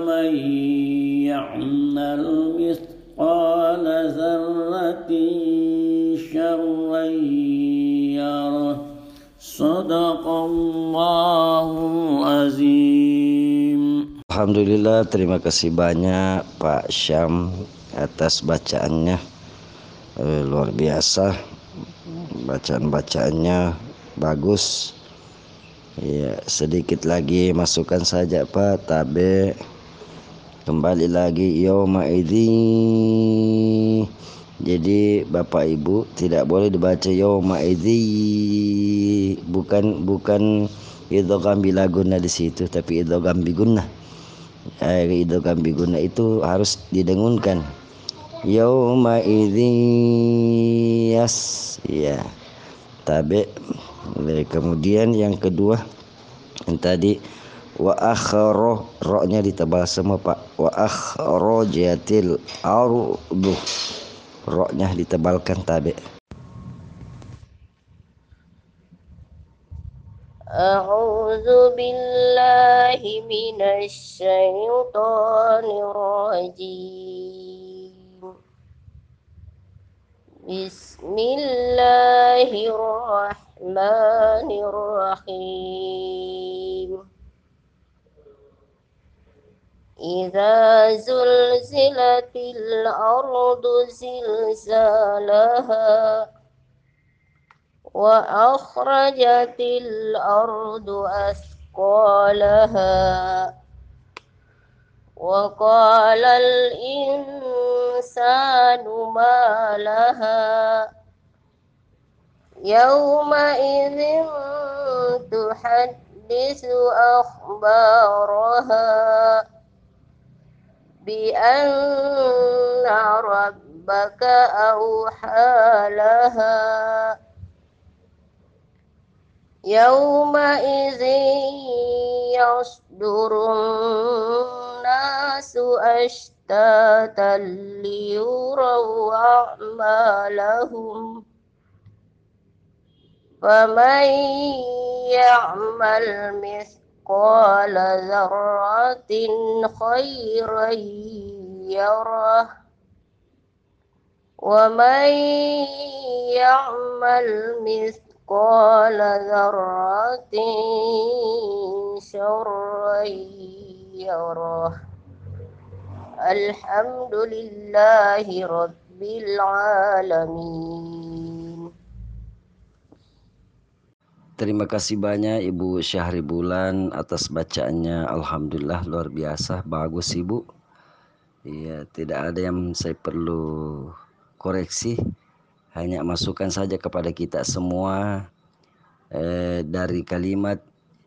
ومن يعمل مثقال ذرة شرا يره صدق الله العظيم Alhamdulillah terima kasih banyak Pak Syam atas bacaannya eh, luar biasa bacaan-bacaannya bagus ya sedikit lagi masukkan saja Pak tabe kembali lagi yauma idzi jadi Bapak Ibu tidak boleh dibaca yauma idzi bukan bukan idgham bila guna di situ tapi idgham bi gunnah eh, idgham bi gunnah itu harus didengunkan. Yauma idzi yas ya. Tabe. Kemudian yang kedua yang tadi wa akhara ro-nya ditebal semua Pak wa akhrajatil ardu ro-nya ditebalkan tabe أعوذ بالله من الشيطان الرجيم بسم الله الرحمن الرحيم إذا زلزلت الأرض زلزالها وأخرجت الأرض أثقالها وقال الإنسان ما لها يومئذ تحدث أخبارها بأن ربك أوحى لها. يومئذ يصدر الناس أشتاتا ليروا أعمالهم. فمن يعمل مثقال ذرة خيرا يره. ومن يعمل مثقال ذرة شرا يره. الحمد لله رب العالمين. Terima kasih banyak Ibu Syahri Bulan atas bacaannya. Alhamdulillah luar biasa, bagus Ibu. Iya, tidak ada yang saya perlu koreksi. Hanya masukkan saja kepada kita semua eh, dari kalimat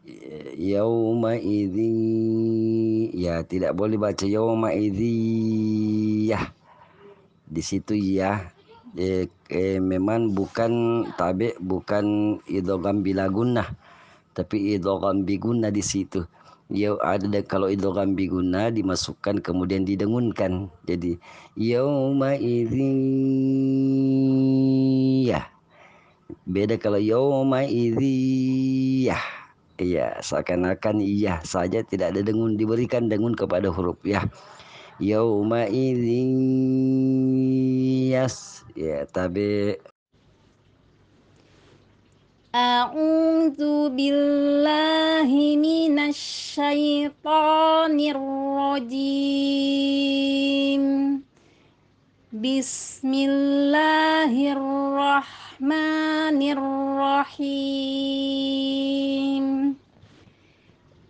eh, yauma idzi ya tidak boleh baca yauma idzi ya. Di situ ya eh, eh, memang bukan tabe bukan idgham bila gunnah tapi idgham bigunnah di situ. Ya ada kalau idgham bigunnah dimasukkan kemudian didengunkan. Jadi yauma ya beda kalau yauma ya Iya, seakan-akan iya saja tidak ada dengun diberikan dengun kepada huruf ya. Yauma idzin yas ya tabi A'udzu billahi minasy syaithanir rajim Bismillahirrahmanirrahim.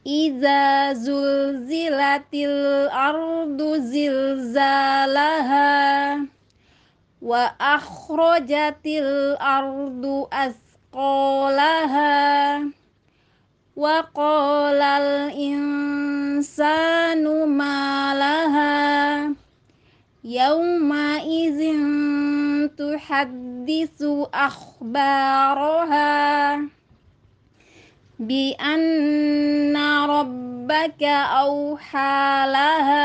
Iza zulzilatil ardu zilzalaha wa akhrajatil ardu asqalaha. Wa qalal insanu malaha. Yawma izin tuhaddisu akhbaraha bi anna rabbaka awhalaha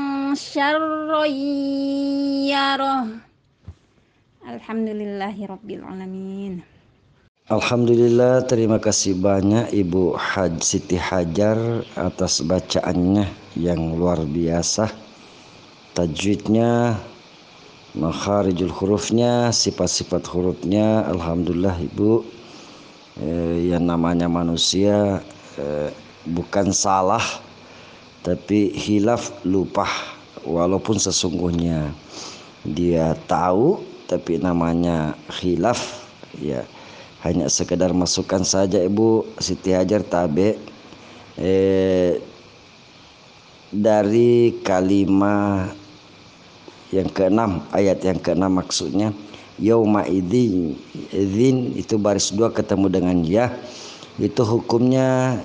Alhamdulillah terima kasih banyak Ibu Haj Siti Hajar atas bacaannya yang luar biasa. Tajwidnya makharijul hurufnya sifat-sifat hurufnya. Alhamdulillah Ibu. Eh, yang namanya manusia eh, bukan salah tapi hilaf lupa walaupun sesungguhnya dia tahu tapi namanya hilaf ya. Hanya sekedar masukkan saja Ibu. Siti Hajar tabe eh, dari kalimat yang keenam ayat yang keenam maksudnya yauma idzin itu baris dua ketemu dengan ya. Itu hukumnya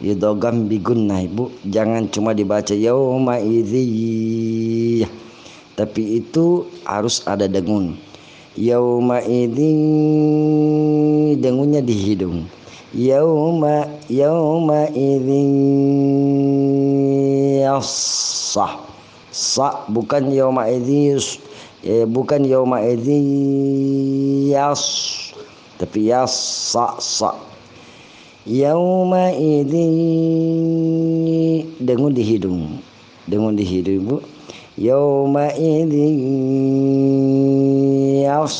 idogam bigunnah ibu. Jangan cuma dibaca yauma idzi. Tapi itu harus ada dengun. Yauma idzin dengunnya di hidung. Yauma yauma idzin yasah sa bukan yauma idzin eh, bukan yauma idzin yas. Tapi yas sa sa yauma idzin dengun di hidung. Dengun di hidung ibu. Yauma idzin yas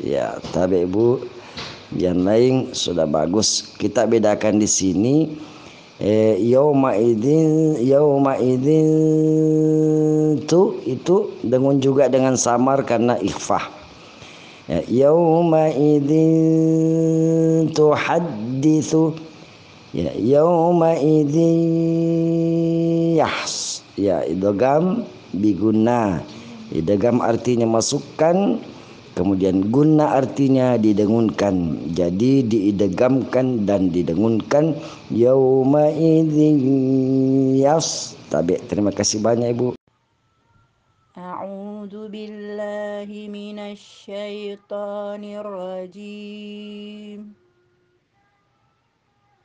ya tapi ibu. Yang lain sudah bagus. Kita bedakan di sini. Eh, yauma idzin yauma idzin itu itu dengan juga dengan samar karena ikhfah. Ya, yauma idzin tuhadditsu ya yauma idzin yahs ya idgham biguna idgham artinya masukkan kemudian guna artinya didengunkan jadi diidgamkan dan didengunkan yauma idzin yas tabi terima kasih banyak ibu أعوذ بالله من الشيطان الرجيم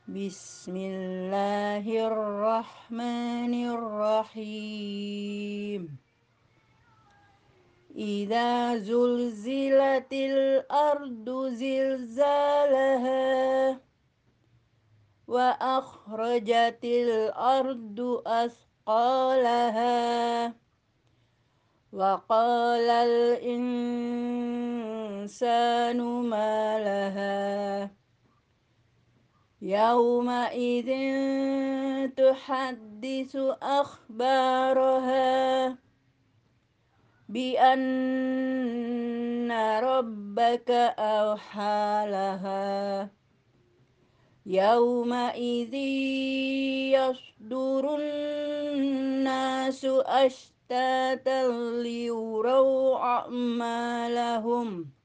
بسم الله الرحمن الرحيم. إذا زلزلت الأرض زلزالها وأخرجت الأرض أثقالها وقال الإنسان ما لها يومئذ تحدث أخبارها بأن ربك أوحى لها. يومئذ يصدر الناس أشتاتا ليروا أعمالهم.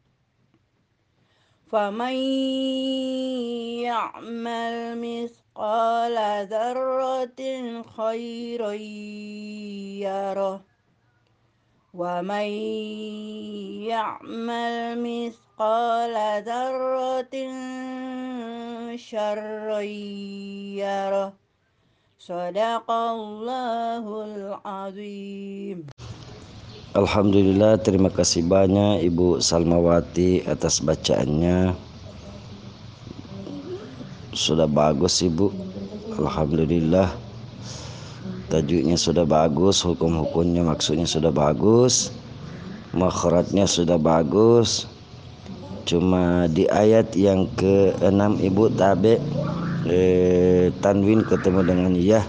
فمن يعمل مثقال ذرة خيرا يره ومن يعمل مثقال ذرة شرا يره صدق الله العظيم Alhamdulillah terima kasih banyak Ibu Salmawati atas bacaannya. Sudah bagus Ibu. Alhamdulillah. Tajuknya sudah bagus Hukum-hukumnya maksudnya sudah bagus. Makhrajnya sudah bagus. Cuma di ayat yang ke-6 Ibu tabe eh, Tanwin ketemu dengan ya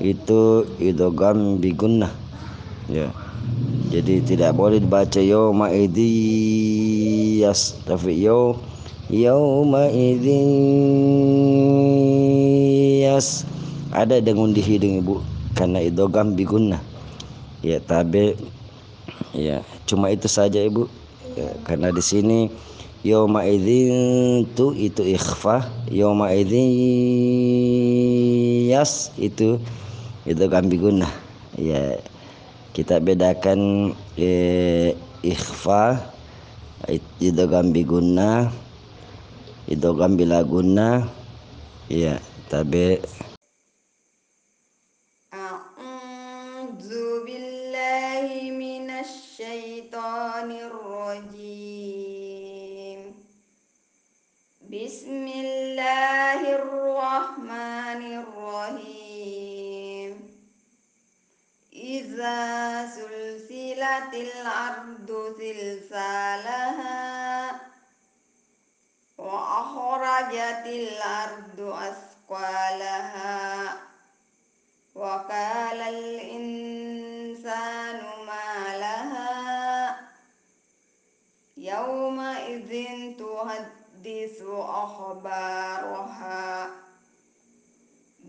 Itu idogam bigunnah Ya jadi tidak boleh dibaca yauma idiyas tapi yo yauma idiyas ada dengan di hidung ibu karena idogam biguna ya tabe ya cuma itu saja ibu. Ya, karena di sini yauma idzin tu itu ikhfa yauma idiyas itu idogam biguna ya kita bedakan eh, ikhfa idogam biguna idogam bila guna. Ya tabe. A'udzu billahi minasy إذا سلسلت الأرض زلزالها وأخرجت الأرض أثقالها وقال الإنسان ما لها يومئذ تحدث أخبارها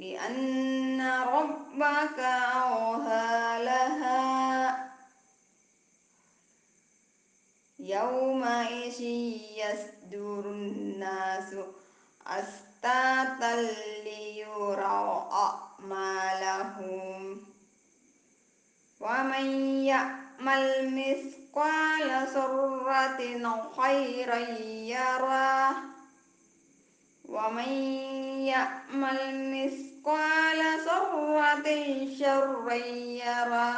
بأن ربك أوهى لها يومئذ يصدر الناس أشتاتا ليروا أعمالهم. ومن يعمل مثقال ذرة خيرا يره. ومن يعمل مثقال ذرة شرا يره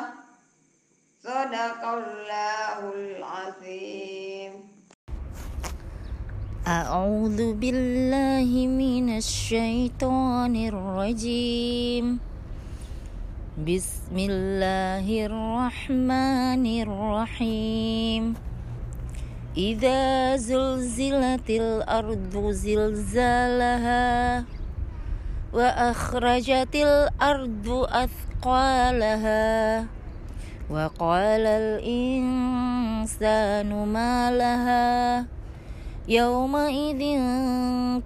صدق الله العظيم. أعوذ بالله من الشيطان الرجيم. بسم الله الرحمن الرحيم. إذا زلزلت الأرض زلزالها وأخرجت الأرض أثقالها. وقال الإنسان ما لها. يومئذ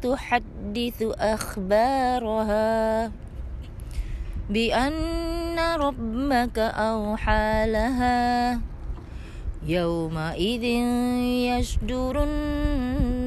تحدث أخبارها بأن ربك أوحى لها. يومئذ يشدر الناس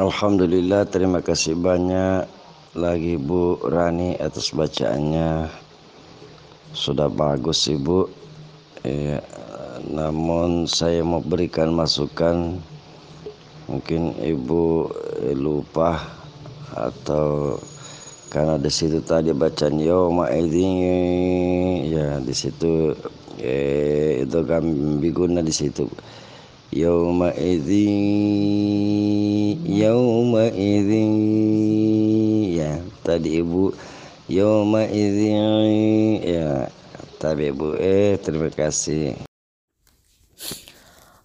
Alhamdulillah terima kasih banyak. Lagi Bu Rani atas bacaannya. Sudah bagus Ibu. Ya, namun saya mau berikan masukan. Mungkin Ibu eh, lupa atau karena di situ tadi bacaan ini ya di situ eh, itu kan biguna di situ يومئذ يومئذ يهتدئ يومئذ يا طبيب إيه terima kasih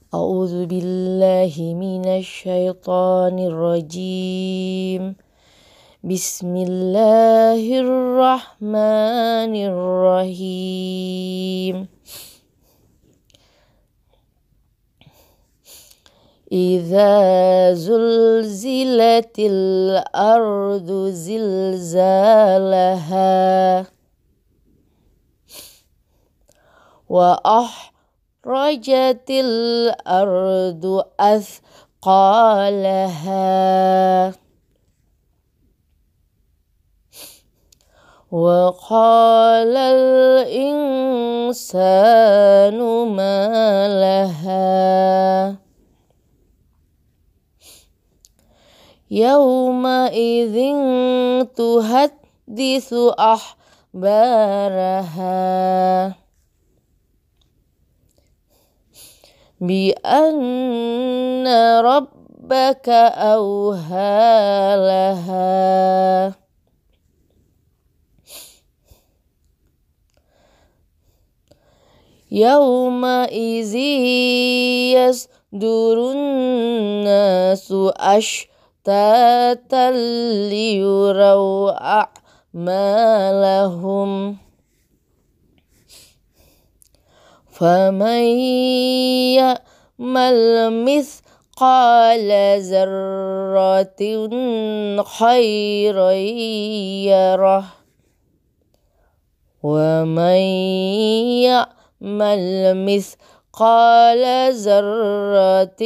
أعوذ بالله من الشيطان الرجيم. بسم الله الرحمن الرحيم. إذا زلزلت الأرض زلزالها وأخرجت الأرض أثقالها وقال الإنسان ما لها يومئذ تحدث أخبارها بأن ربك أوهى لها. يومئذ يصدر الناس أشتاتا ليروا أعمالهم. فمن يعمل مثقال ذرة خيرا يره. ومن يعمل مثقال ذرة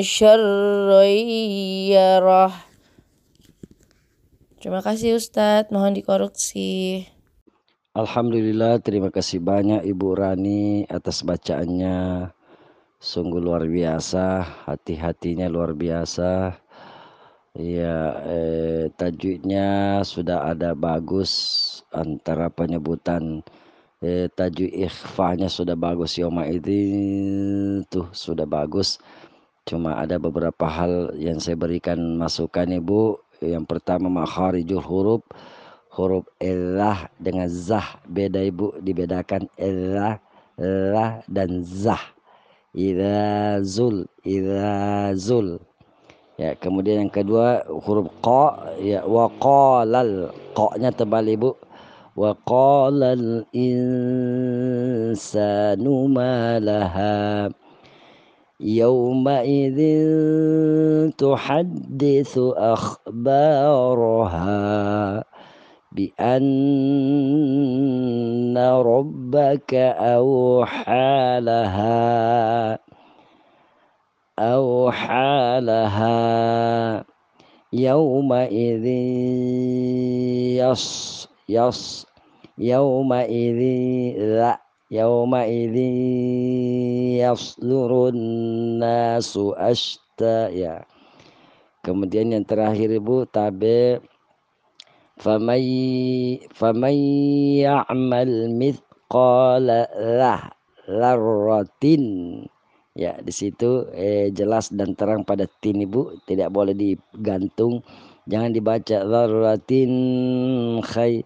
شرا يره Terima kasih Ustadz, mohon dikoreksi. Alhamdulillah terima kasih banyak Ibu Rani atas bacaannya sungguh luar biasa hati-hatinya luar biasa ya eh, tajwidnya sudah ada bagus antara penyebutan eh, tajwid ikhfanya sudah bagus yoma itu tuh sudah bagus. Cuma ada beberapa hal yang saya berikan masukan Ibu. Yang pertama makharijul huruf. Huruf elah dengan zah beda ibu. Dibedakan elah lah dan zah. Ida zul ida zul. Ya kemudian yang kedua huruf qa. Ya wa qalal qa-nya tebal ibu qalal insanu ma laha يومئذ تحدث أخبارها بأن ربك أوحى لها أوحى لها يومئذ يص yas yauma idzi la yauma idzi yasdurun nasu ashta ya kemudian yang terakhir Ibu tabe famay famay ya'mal mithqala lah larratin ya di situ eh, jelas dan terang pada tin ibu tidak boleh digantung. Jangan dibaca larratin khair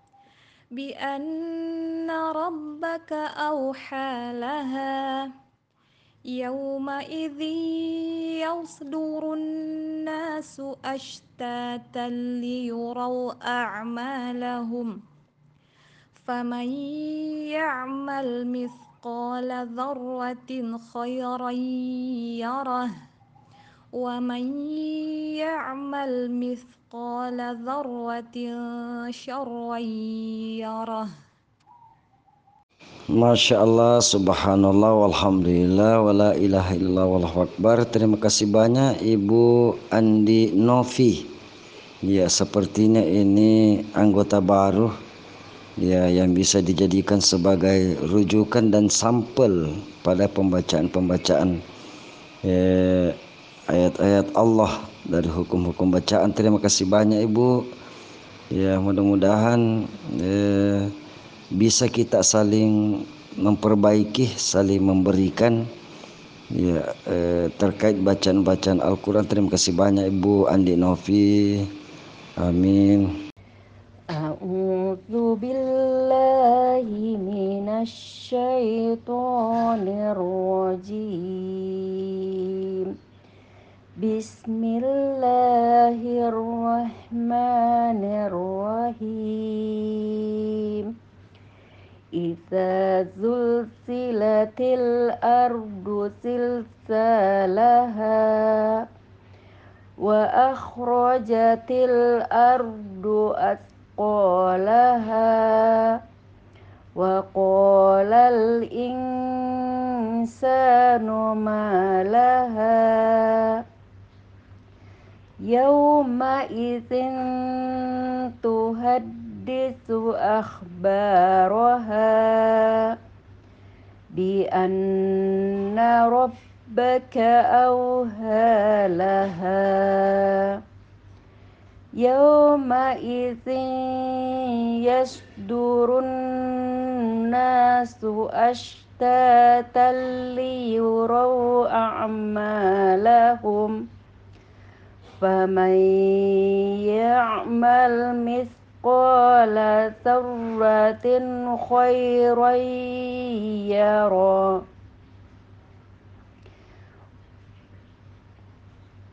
بأن ربك أوحى لها. يومئذ يصدر الناس أشتاتا ليروا أعمالهم. فمن يعمل مثقال ذرة خيرا يره. ومن يعمل مثقال ذرة شرا يره Masya Allah, subhanallah, walhamdulillah, wala ilaha illallah, wallahu akbar. Terima kasih banyak Ibu Andi Novi. Ya, sepertinya ini anggota baru ya yang bisa dijadikan sebagai rujukan dan sampel pada pembacaan-pembacaan eh, ayat-ayat Allah dari hukum-hukum bacaan. Terima kasih banyak Ibu. Ya, mudah-mudahan eh, bisa kita saling memperbaiki, saling memberikan ya eh, terkait bacaan-bacaan Al-Qur'an. Terima kasih banyak Ibu Andi Novi. Amin. بسم الله الرحمن الرحيم إذا زلزلت الأرض زلزالها وأخرجت الأرض أثقالها وقال الإنسان ما لها يومئذ تحدث أخبارها بأن ربك أوهى لها. يومئذ يصدر الناس أشتاتا ليروا أعمالهم فمن يعمل مثقال ذرة خيرا. يره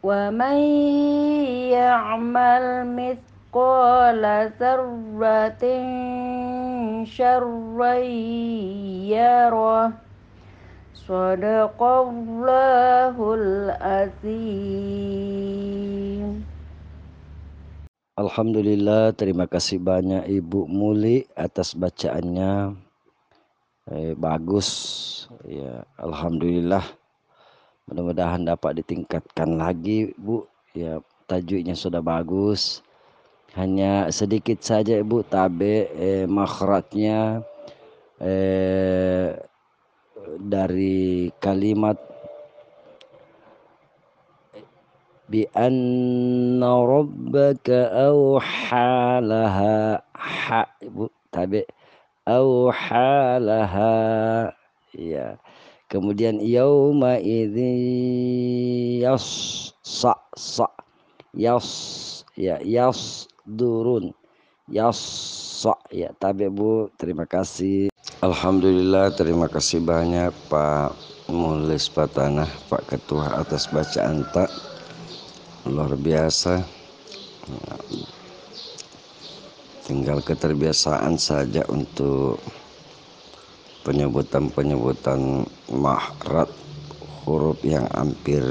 ومن يعمل مثقال ذرة شرا يره. Sadaqallahul azim. Alhamdulillah, terima kasih banyak Ibu Muli atas bacaannya. Eh, bagus. Ya, alhamdulillah. Mudah-mudahan dapat ditingkatkan lagi, Bu. Ya, tajuknya sudah bagus. Hanya sedikit saja Ibu tabe eh, makhratnya eh dari kalimat bi anna rabbaka awhalaha ha ibu tabe awhalaha ya. Kemudian yauma idzi yas sa sa yas ya yas durun yas sa ya tabe bu terima kasih. Alhamdulillah terima kasih banyak Pak Mulis Patanah Pak Ketua atas bacaan tak. Luar biasa. Tinggal keterbiasaan saja untuk penyebutan-penyebutan mahrat huruf yang hampir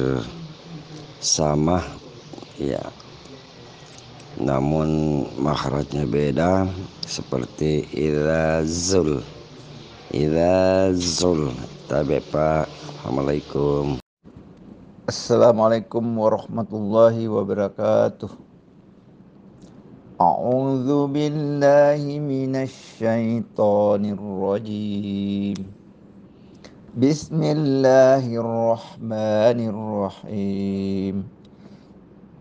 sama. Ya namun makhrajnya beda seperti irazul irazul tabe pak assalamualaikum Assalamualaikum warahmatullahi wabarakatuh. A'udzu billahi minasy syaithanir rajim. Bismillahirrahmanirrahim. Idza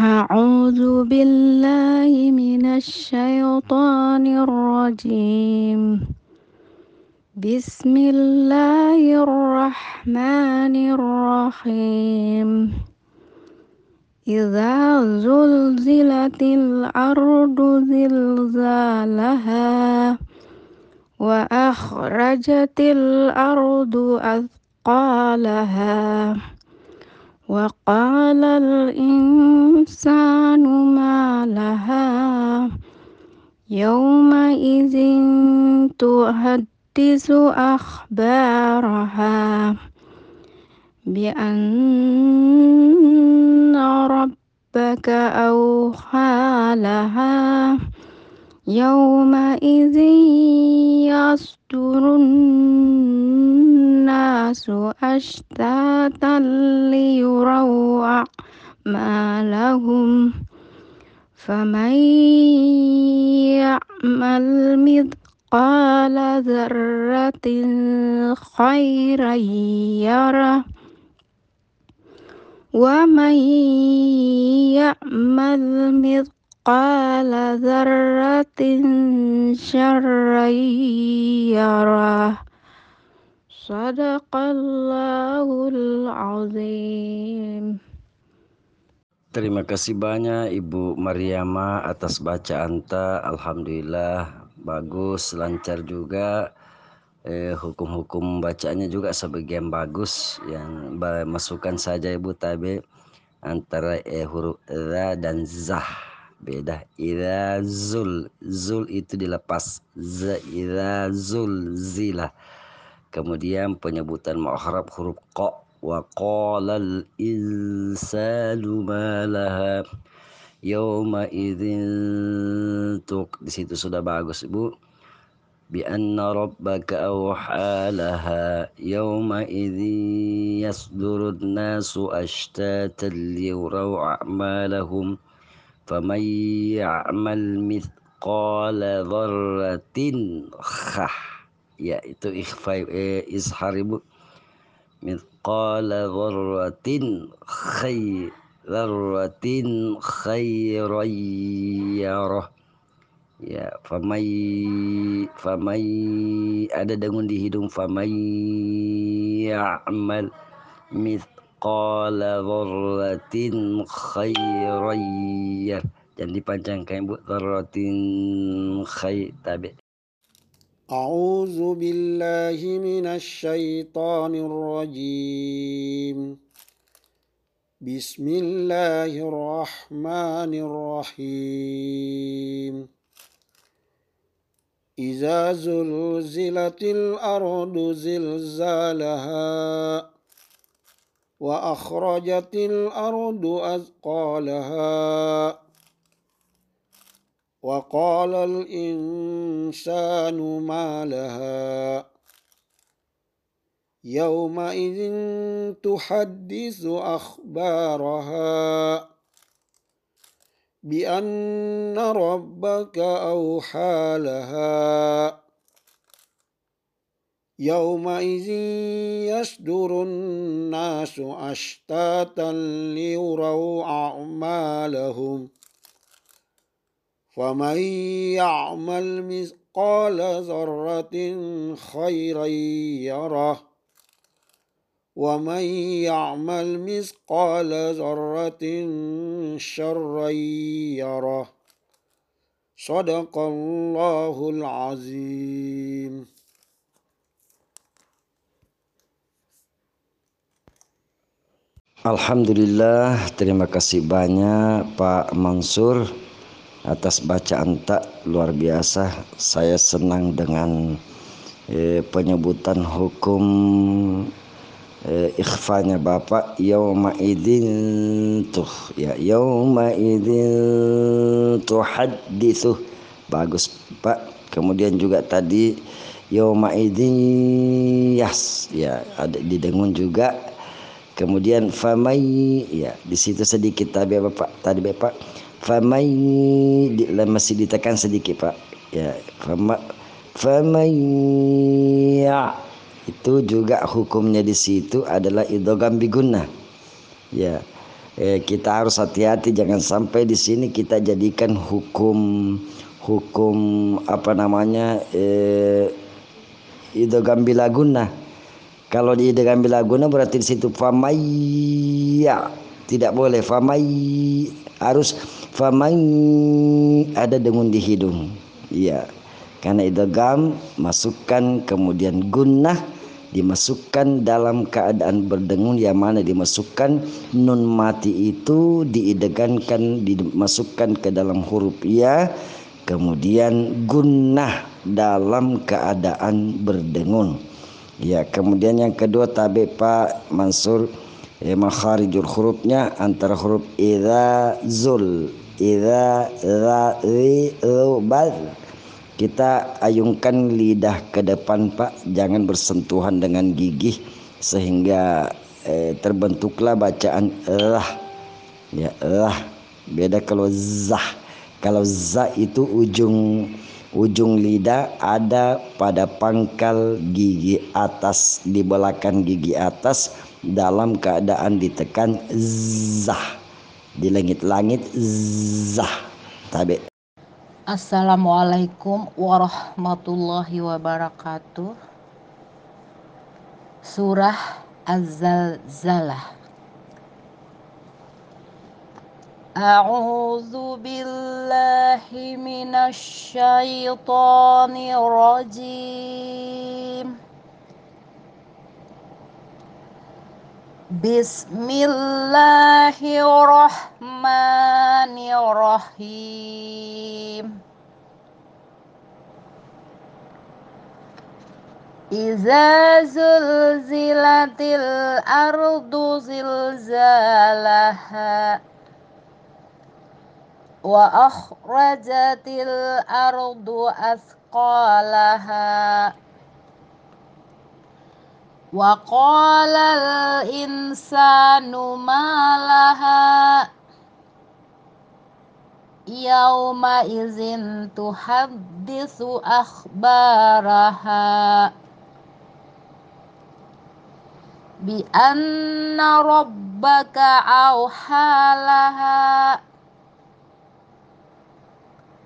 أعوذ بالله من الشيطان الرجيم. بسم الله الرحمن الرحيم. إذا زلزلت الأرض زلزالها وأخرجت الأرض أثقالها وقال الإنسان ما لها يومئذ تحدث أخبارها بأن ربك أوحى لها يومئذ يصدر الناس أشتاتا ليروا أعمالهم فمن يعمل مثقال ذرة خيرا يره ومن يعمل مثقال ذرة شرا يره Sadaqallahul azim. Terima kasih banyak Ibu Mariama atas bacaan ta. Alhamdulillah bagus, lancar juga. Eh, hukum-hukum bacaannya juga sebagian bagus. Yang masukkan saja Ibu Tabe. Antara eh, huruf ra dan zah. Beda. Ira zul. Zul itu dilepas. Za ira zul. Zilah. Kemudian penyebutan mu'harab huruf qa وقال الإنسان ما لها يومئذ tuk di situ sudah bagus ibu بأن ربك أوحى لها يومئذ يصدر الناس أشتاتا ليروا أعمالهم فمن يعمل مثقال ذرة خح ya itu ikhfa eh, izhar ibu. Mithqala dzarratin khay dzarratin khairan yarah ya famai famai ada dengun di hidung. Famai ya'mal mithqala dzarratin khairan yarah dan dipanjangkan ibu dzarratin khair tabi أعوذ بالله من الشيطان الرجيم. بسم الله الرحمن الرحيم. إذا زلزلت الأرض زلزالها وأخرجت الأرض أثقالها وقال الإنسان ما لها يومئذ تحدث أخبارها بأن ربك أوحى لها يومئذ يصدر الناس أشتاتا ليروا أعمالهم فمن يعمل مثقال ذرة خيرا يره ومن يعمل مثقال ذرة شرا يره صدق الله العظيم Alhamdulillah, terima kasih banyak Pak Mansur. Atas bacaan tak luar biasa. Saya senang dengan eh, penyebutan hukum eh, ikhfanya Bapak yauma idzin tuh ya yauma idzin tuhadditsu. Bagus Pak. Kemudian juga tadi yauma idzin yas ya ada didengun juga Kemudian famai ya di situ sedikit tadi Bapak tadi Bapak famai masih ditekan sedikit Pak. Ya fama famai ya itu juga hukumnya di situ adalah idgham biguna ya eh, kita harus hati-hati. Jangan sampai di sini kita jadikan hukum hukum apa namanya eh, idgham bilaguna kalau di dengan bilaguna berarti di situ famaya tidak boleh. Famai harus famai ada dengun di hidung. Iya. Karena idgham masukkan kemudian gunnah dimasukkan dalam keadaan berdengun yang mana dimasukkan nun mati itu diidegankan dimasukkan ke dalam huruf ya kemudian gunnah dalam keadaan berdengun Ya, kemudian yang kedua tabi Pak Mansur ya, makharijul hurufnya antara huruf idza zul idza za ri bal kita ayungkan lidah ke depan Pak. Jangan bersentuhan dengan gigi sehingga eh, terbentuklah bacaan lah ya lah beda kalau zah. Kalau za itu ujung ujung lidah ada pada pangkal gigi atas di belakang gigi atas dalam keadaan ditekan zah di langit-langit zah tabi Assalamualaikum warahmatullahi wabarakatuh Surah Az-Zalzalah أعوذ بالله من الشيطان الرجيم Bismillahirrahmanirrahim. Iza zulzilatil ardu zilzalaha wa akhrajatil ardu athqalaha وقال الإنسان ما لها يومئذ تحدث أخبارها بأن ربك أوحى لها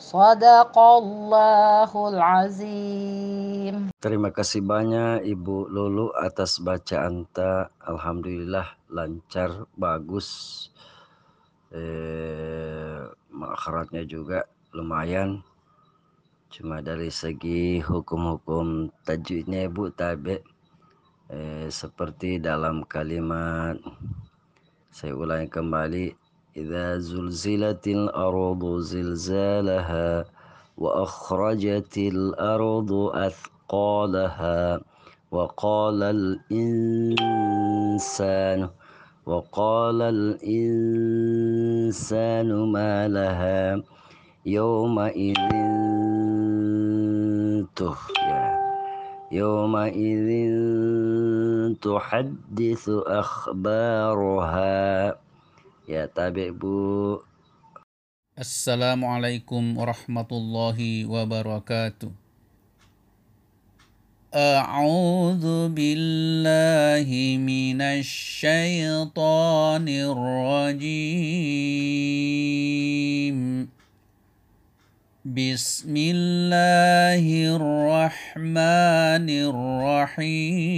Sadaqallahul azim. Terima kasih banyak Ibu Lulu atas bacaan ta. Alhamdulillah lancar, bagus. Eh, makharatnya juga lumayan. Cuma dari segi hukum-hukum tajwidnya Ibu tabe eh, seperti dalam kalimat saya ulangi kembali إذا زلزلت الأرض زلزالها وأخرجت الأرض أثقالها وقال الإنسان وقال الإنسان ما لها يومئذ يومئذ تحدث أخبارها. Ya, tabi Bu. Assalamualaikum warahmatullahi wabarakatuh. أعوذ بالله من الشيطان الرجيم بسم الله الرحمن الرحيم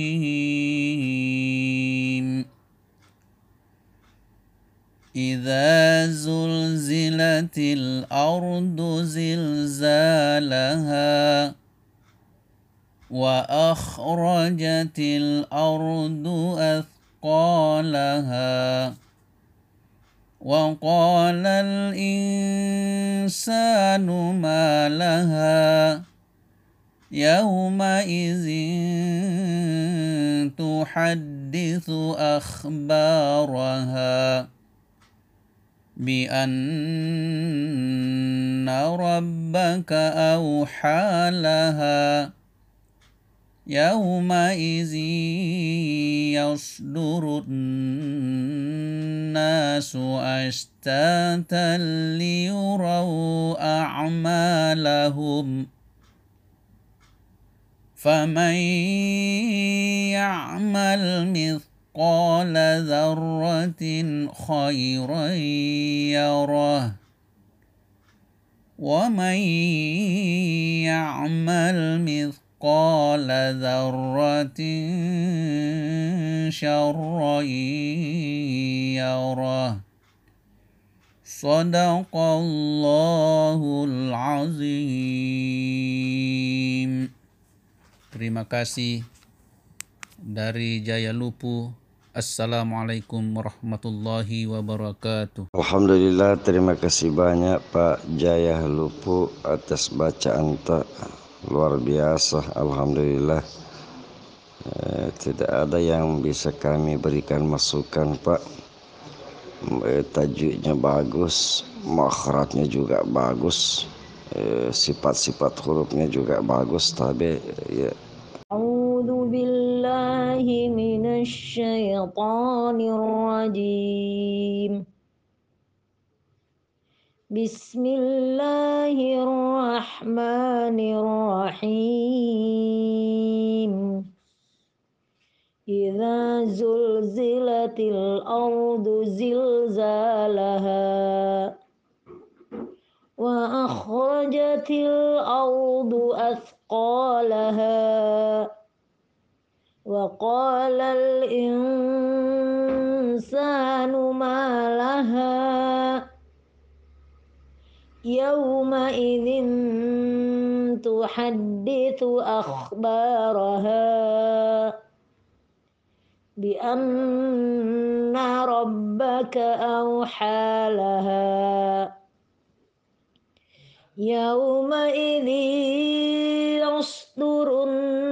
إذا زلزلت الأرض زلزالها وأخرجت الأرض أثقالها وقال الإنسان ما لها يومئذ تحدث أخبارها بأن ربك أوحى لها يومئذ يصدر الناس أشتاتا ليروا أعمالهم فمن يعمل مثل مثقال ذرة خيرا يره ومن يعمل مثقال ذرة شرا يره صدق الله العظيم. Terima kasih dari Jaya Lupu. Assalamualaikum warahmatullahi wabarakatuh. Alhamdulillah terima kasih banyak Pak Jaya Lupu atas bacaan tak luar biasa. Alhamdulillah eh, tidak ada yang bisa kami berikan masukan Pak. Eh, tajuknya bagus, makhrajnya juga bagus, eh, sifat-sifat hurufnya juga bagus. Tapi ya الشيطان الرجيم. بسم الله الرحمن الرحيم. إذا زلزلت الأرض زلزالها وأخرجت الأرض أثقالها وقال الإنسان ما لها يومئذ تحدث أخبارها بأن ربك أوحى لها يومئذ يصدر الناس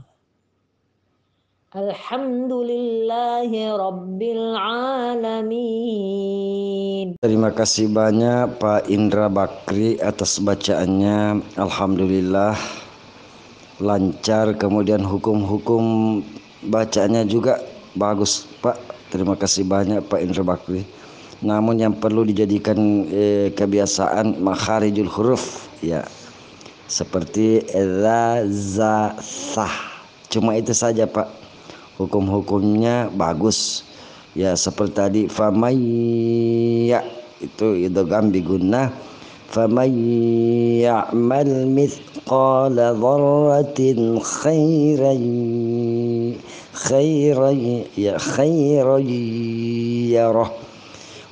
Alhamdulillahi Rabbil Alamin. Terima kasih banyak Pak Indra Bakri atas bacaannya. Alhamdulillah lancar. Kemudian hukum-hukum bacaannya juga bagus Pak. Terima kasih banyak Pak Indra Bakri. Namun yang perlu dijadikan eh, kebiasaan makharijul huruf ya. Seperti za za cuma itu saja Pak hukum-hukumnya bagus. Ya seperti tadi famayya itu idgham bi gunnah. Faman ya'mal mithqala dzarratin khairan khairan ya khairan yarah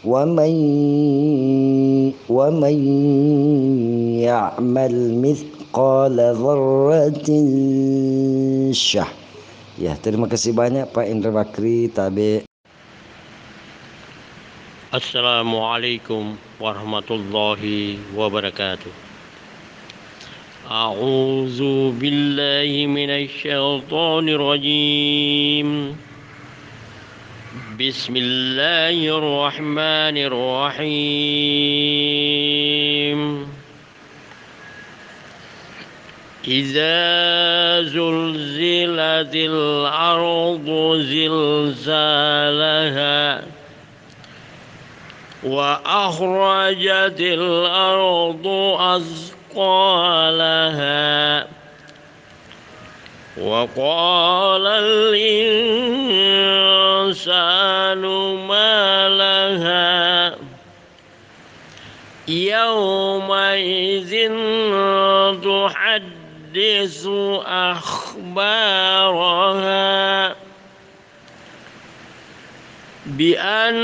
wa man ya'mal mithqala dzarratin syah Ya, terima kasih banyak Pak Indra Bakri Tabe. Assalamualaikum warahmatullahi wabarakatuh. A'udzu billahi minasyaitonir rajim. Bismillahirrahmanirrahim. إذا زلزلت الأرض زلزالها وأخرجت الأرض أثقالها وقال الإنسان ما لها يومئذ تحدث تحدث أخبارها بأن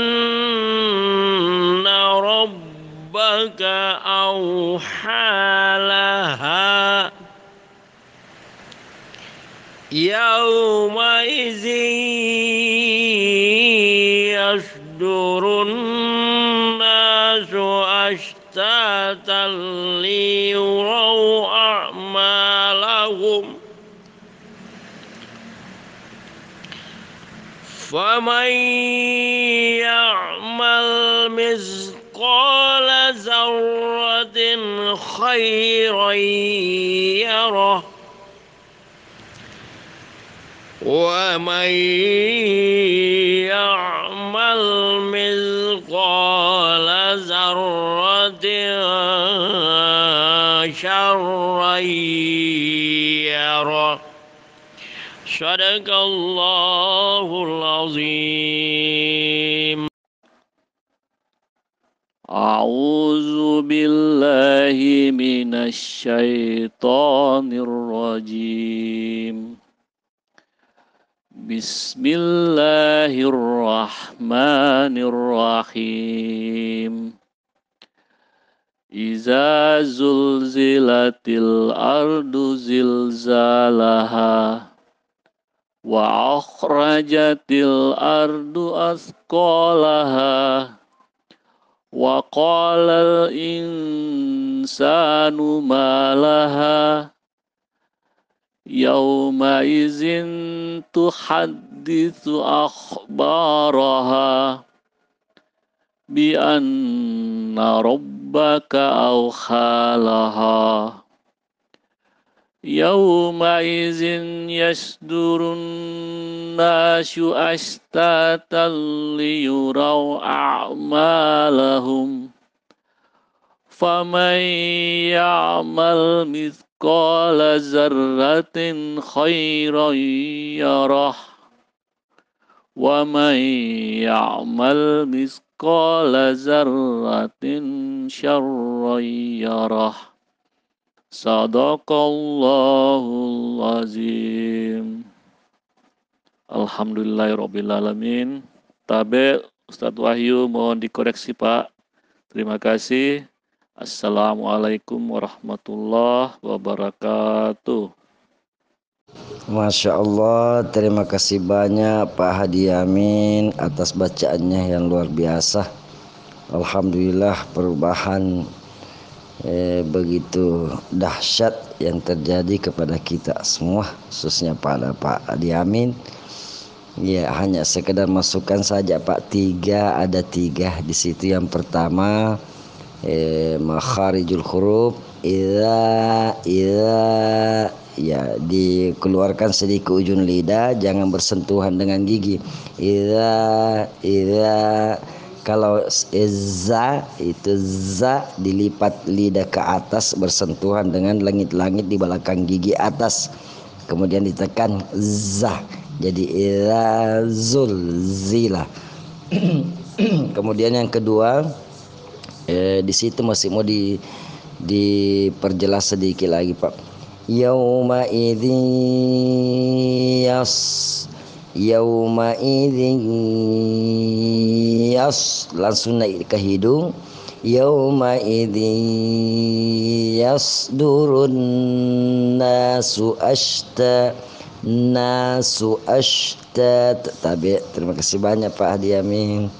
ربك أوحى لها يومئذ يصدر الناس أشتاتا ليروا أعمالهم. فمن يعمل مثقال ذرة خيرا يره. ومن يعمل مثقال ذرة شرا يره. صدق الله العظيم. أعوذ بالله من الشيطان الرجيم. Bismillahirrahmanirrahim. Iza zulzilatil ardu zilzalaha wa akhrajatil ardu asqalaha wa qalal insanu malaha يومئذ تحدث أخبارها بأن ربك أوحى لها. يومئذ يصدر الناس أشتاتا ليروا أعمالهم. فمن يعمل مثقال ذرة خيرا يره ومن يعمل مثقال ذرة شرا يره Sadaqallahul azim. Alhamdulillahirrabbilalamin. Tabe Ustadz Wahyu mohon dikoreksi Pak. Terima kasih. Assalamualaikum warahmatullahi wabarakatuh. Masya Allah, terima kasih banyak Pak Hadi Amin atas bacaannya yang luar biasa. Alhamdulillah perubahan eh, begitu dahsyat yang terjadi kepada kita semua, khususnya pada Pak Hadi Amin. Ya hanya sekedar masukan saja Pak tiga ada tiga di situ yang pertama eh, makharijul huruf ila ila ya dikeluarkan sedikit ujung lidah jangan bersentuhan dengan gigi. Ila ila kalau za itu za dilipat lidah ke atas bersentuhan dengan langit-langit di belakang gigi atas. Kemudian ditekan za jadi ila zul zila. Kemudian yang kedua eh, di situ masih mau di diperjelas sedikit lagi Pak. Yauma idzi yas yauma idzi yas langsung naik ke hidung. Yauma idzi yasdurun nasu ashta nasu ashta. Tabi terima kasih banyak Pak Hadi Amin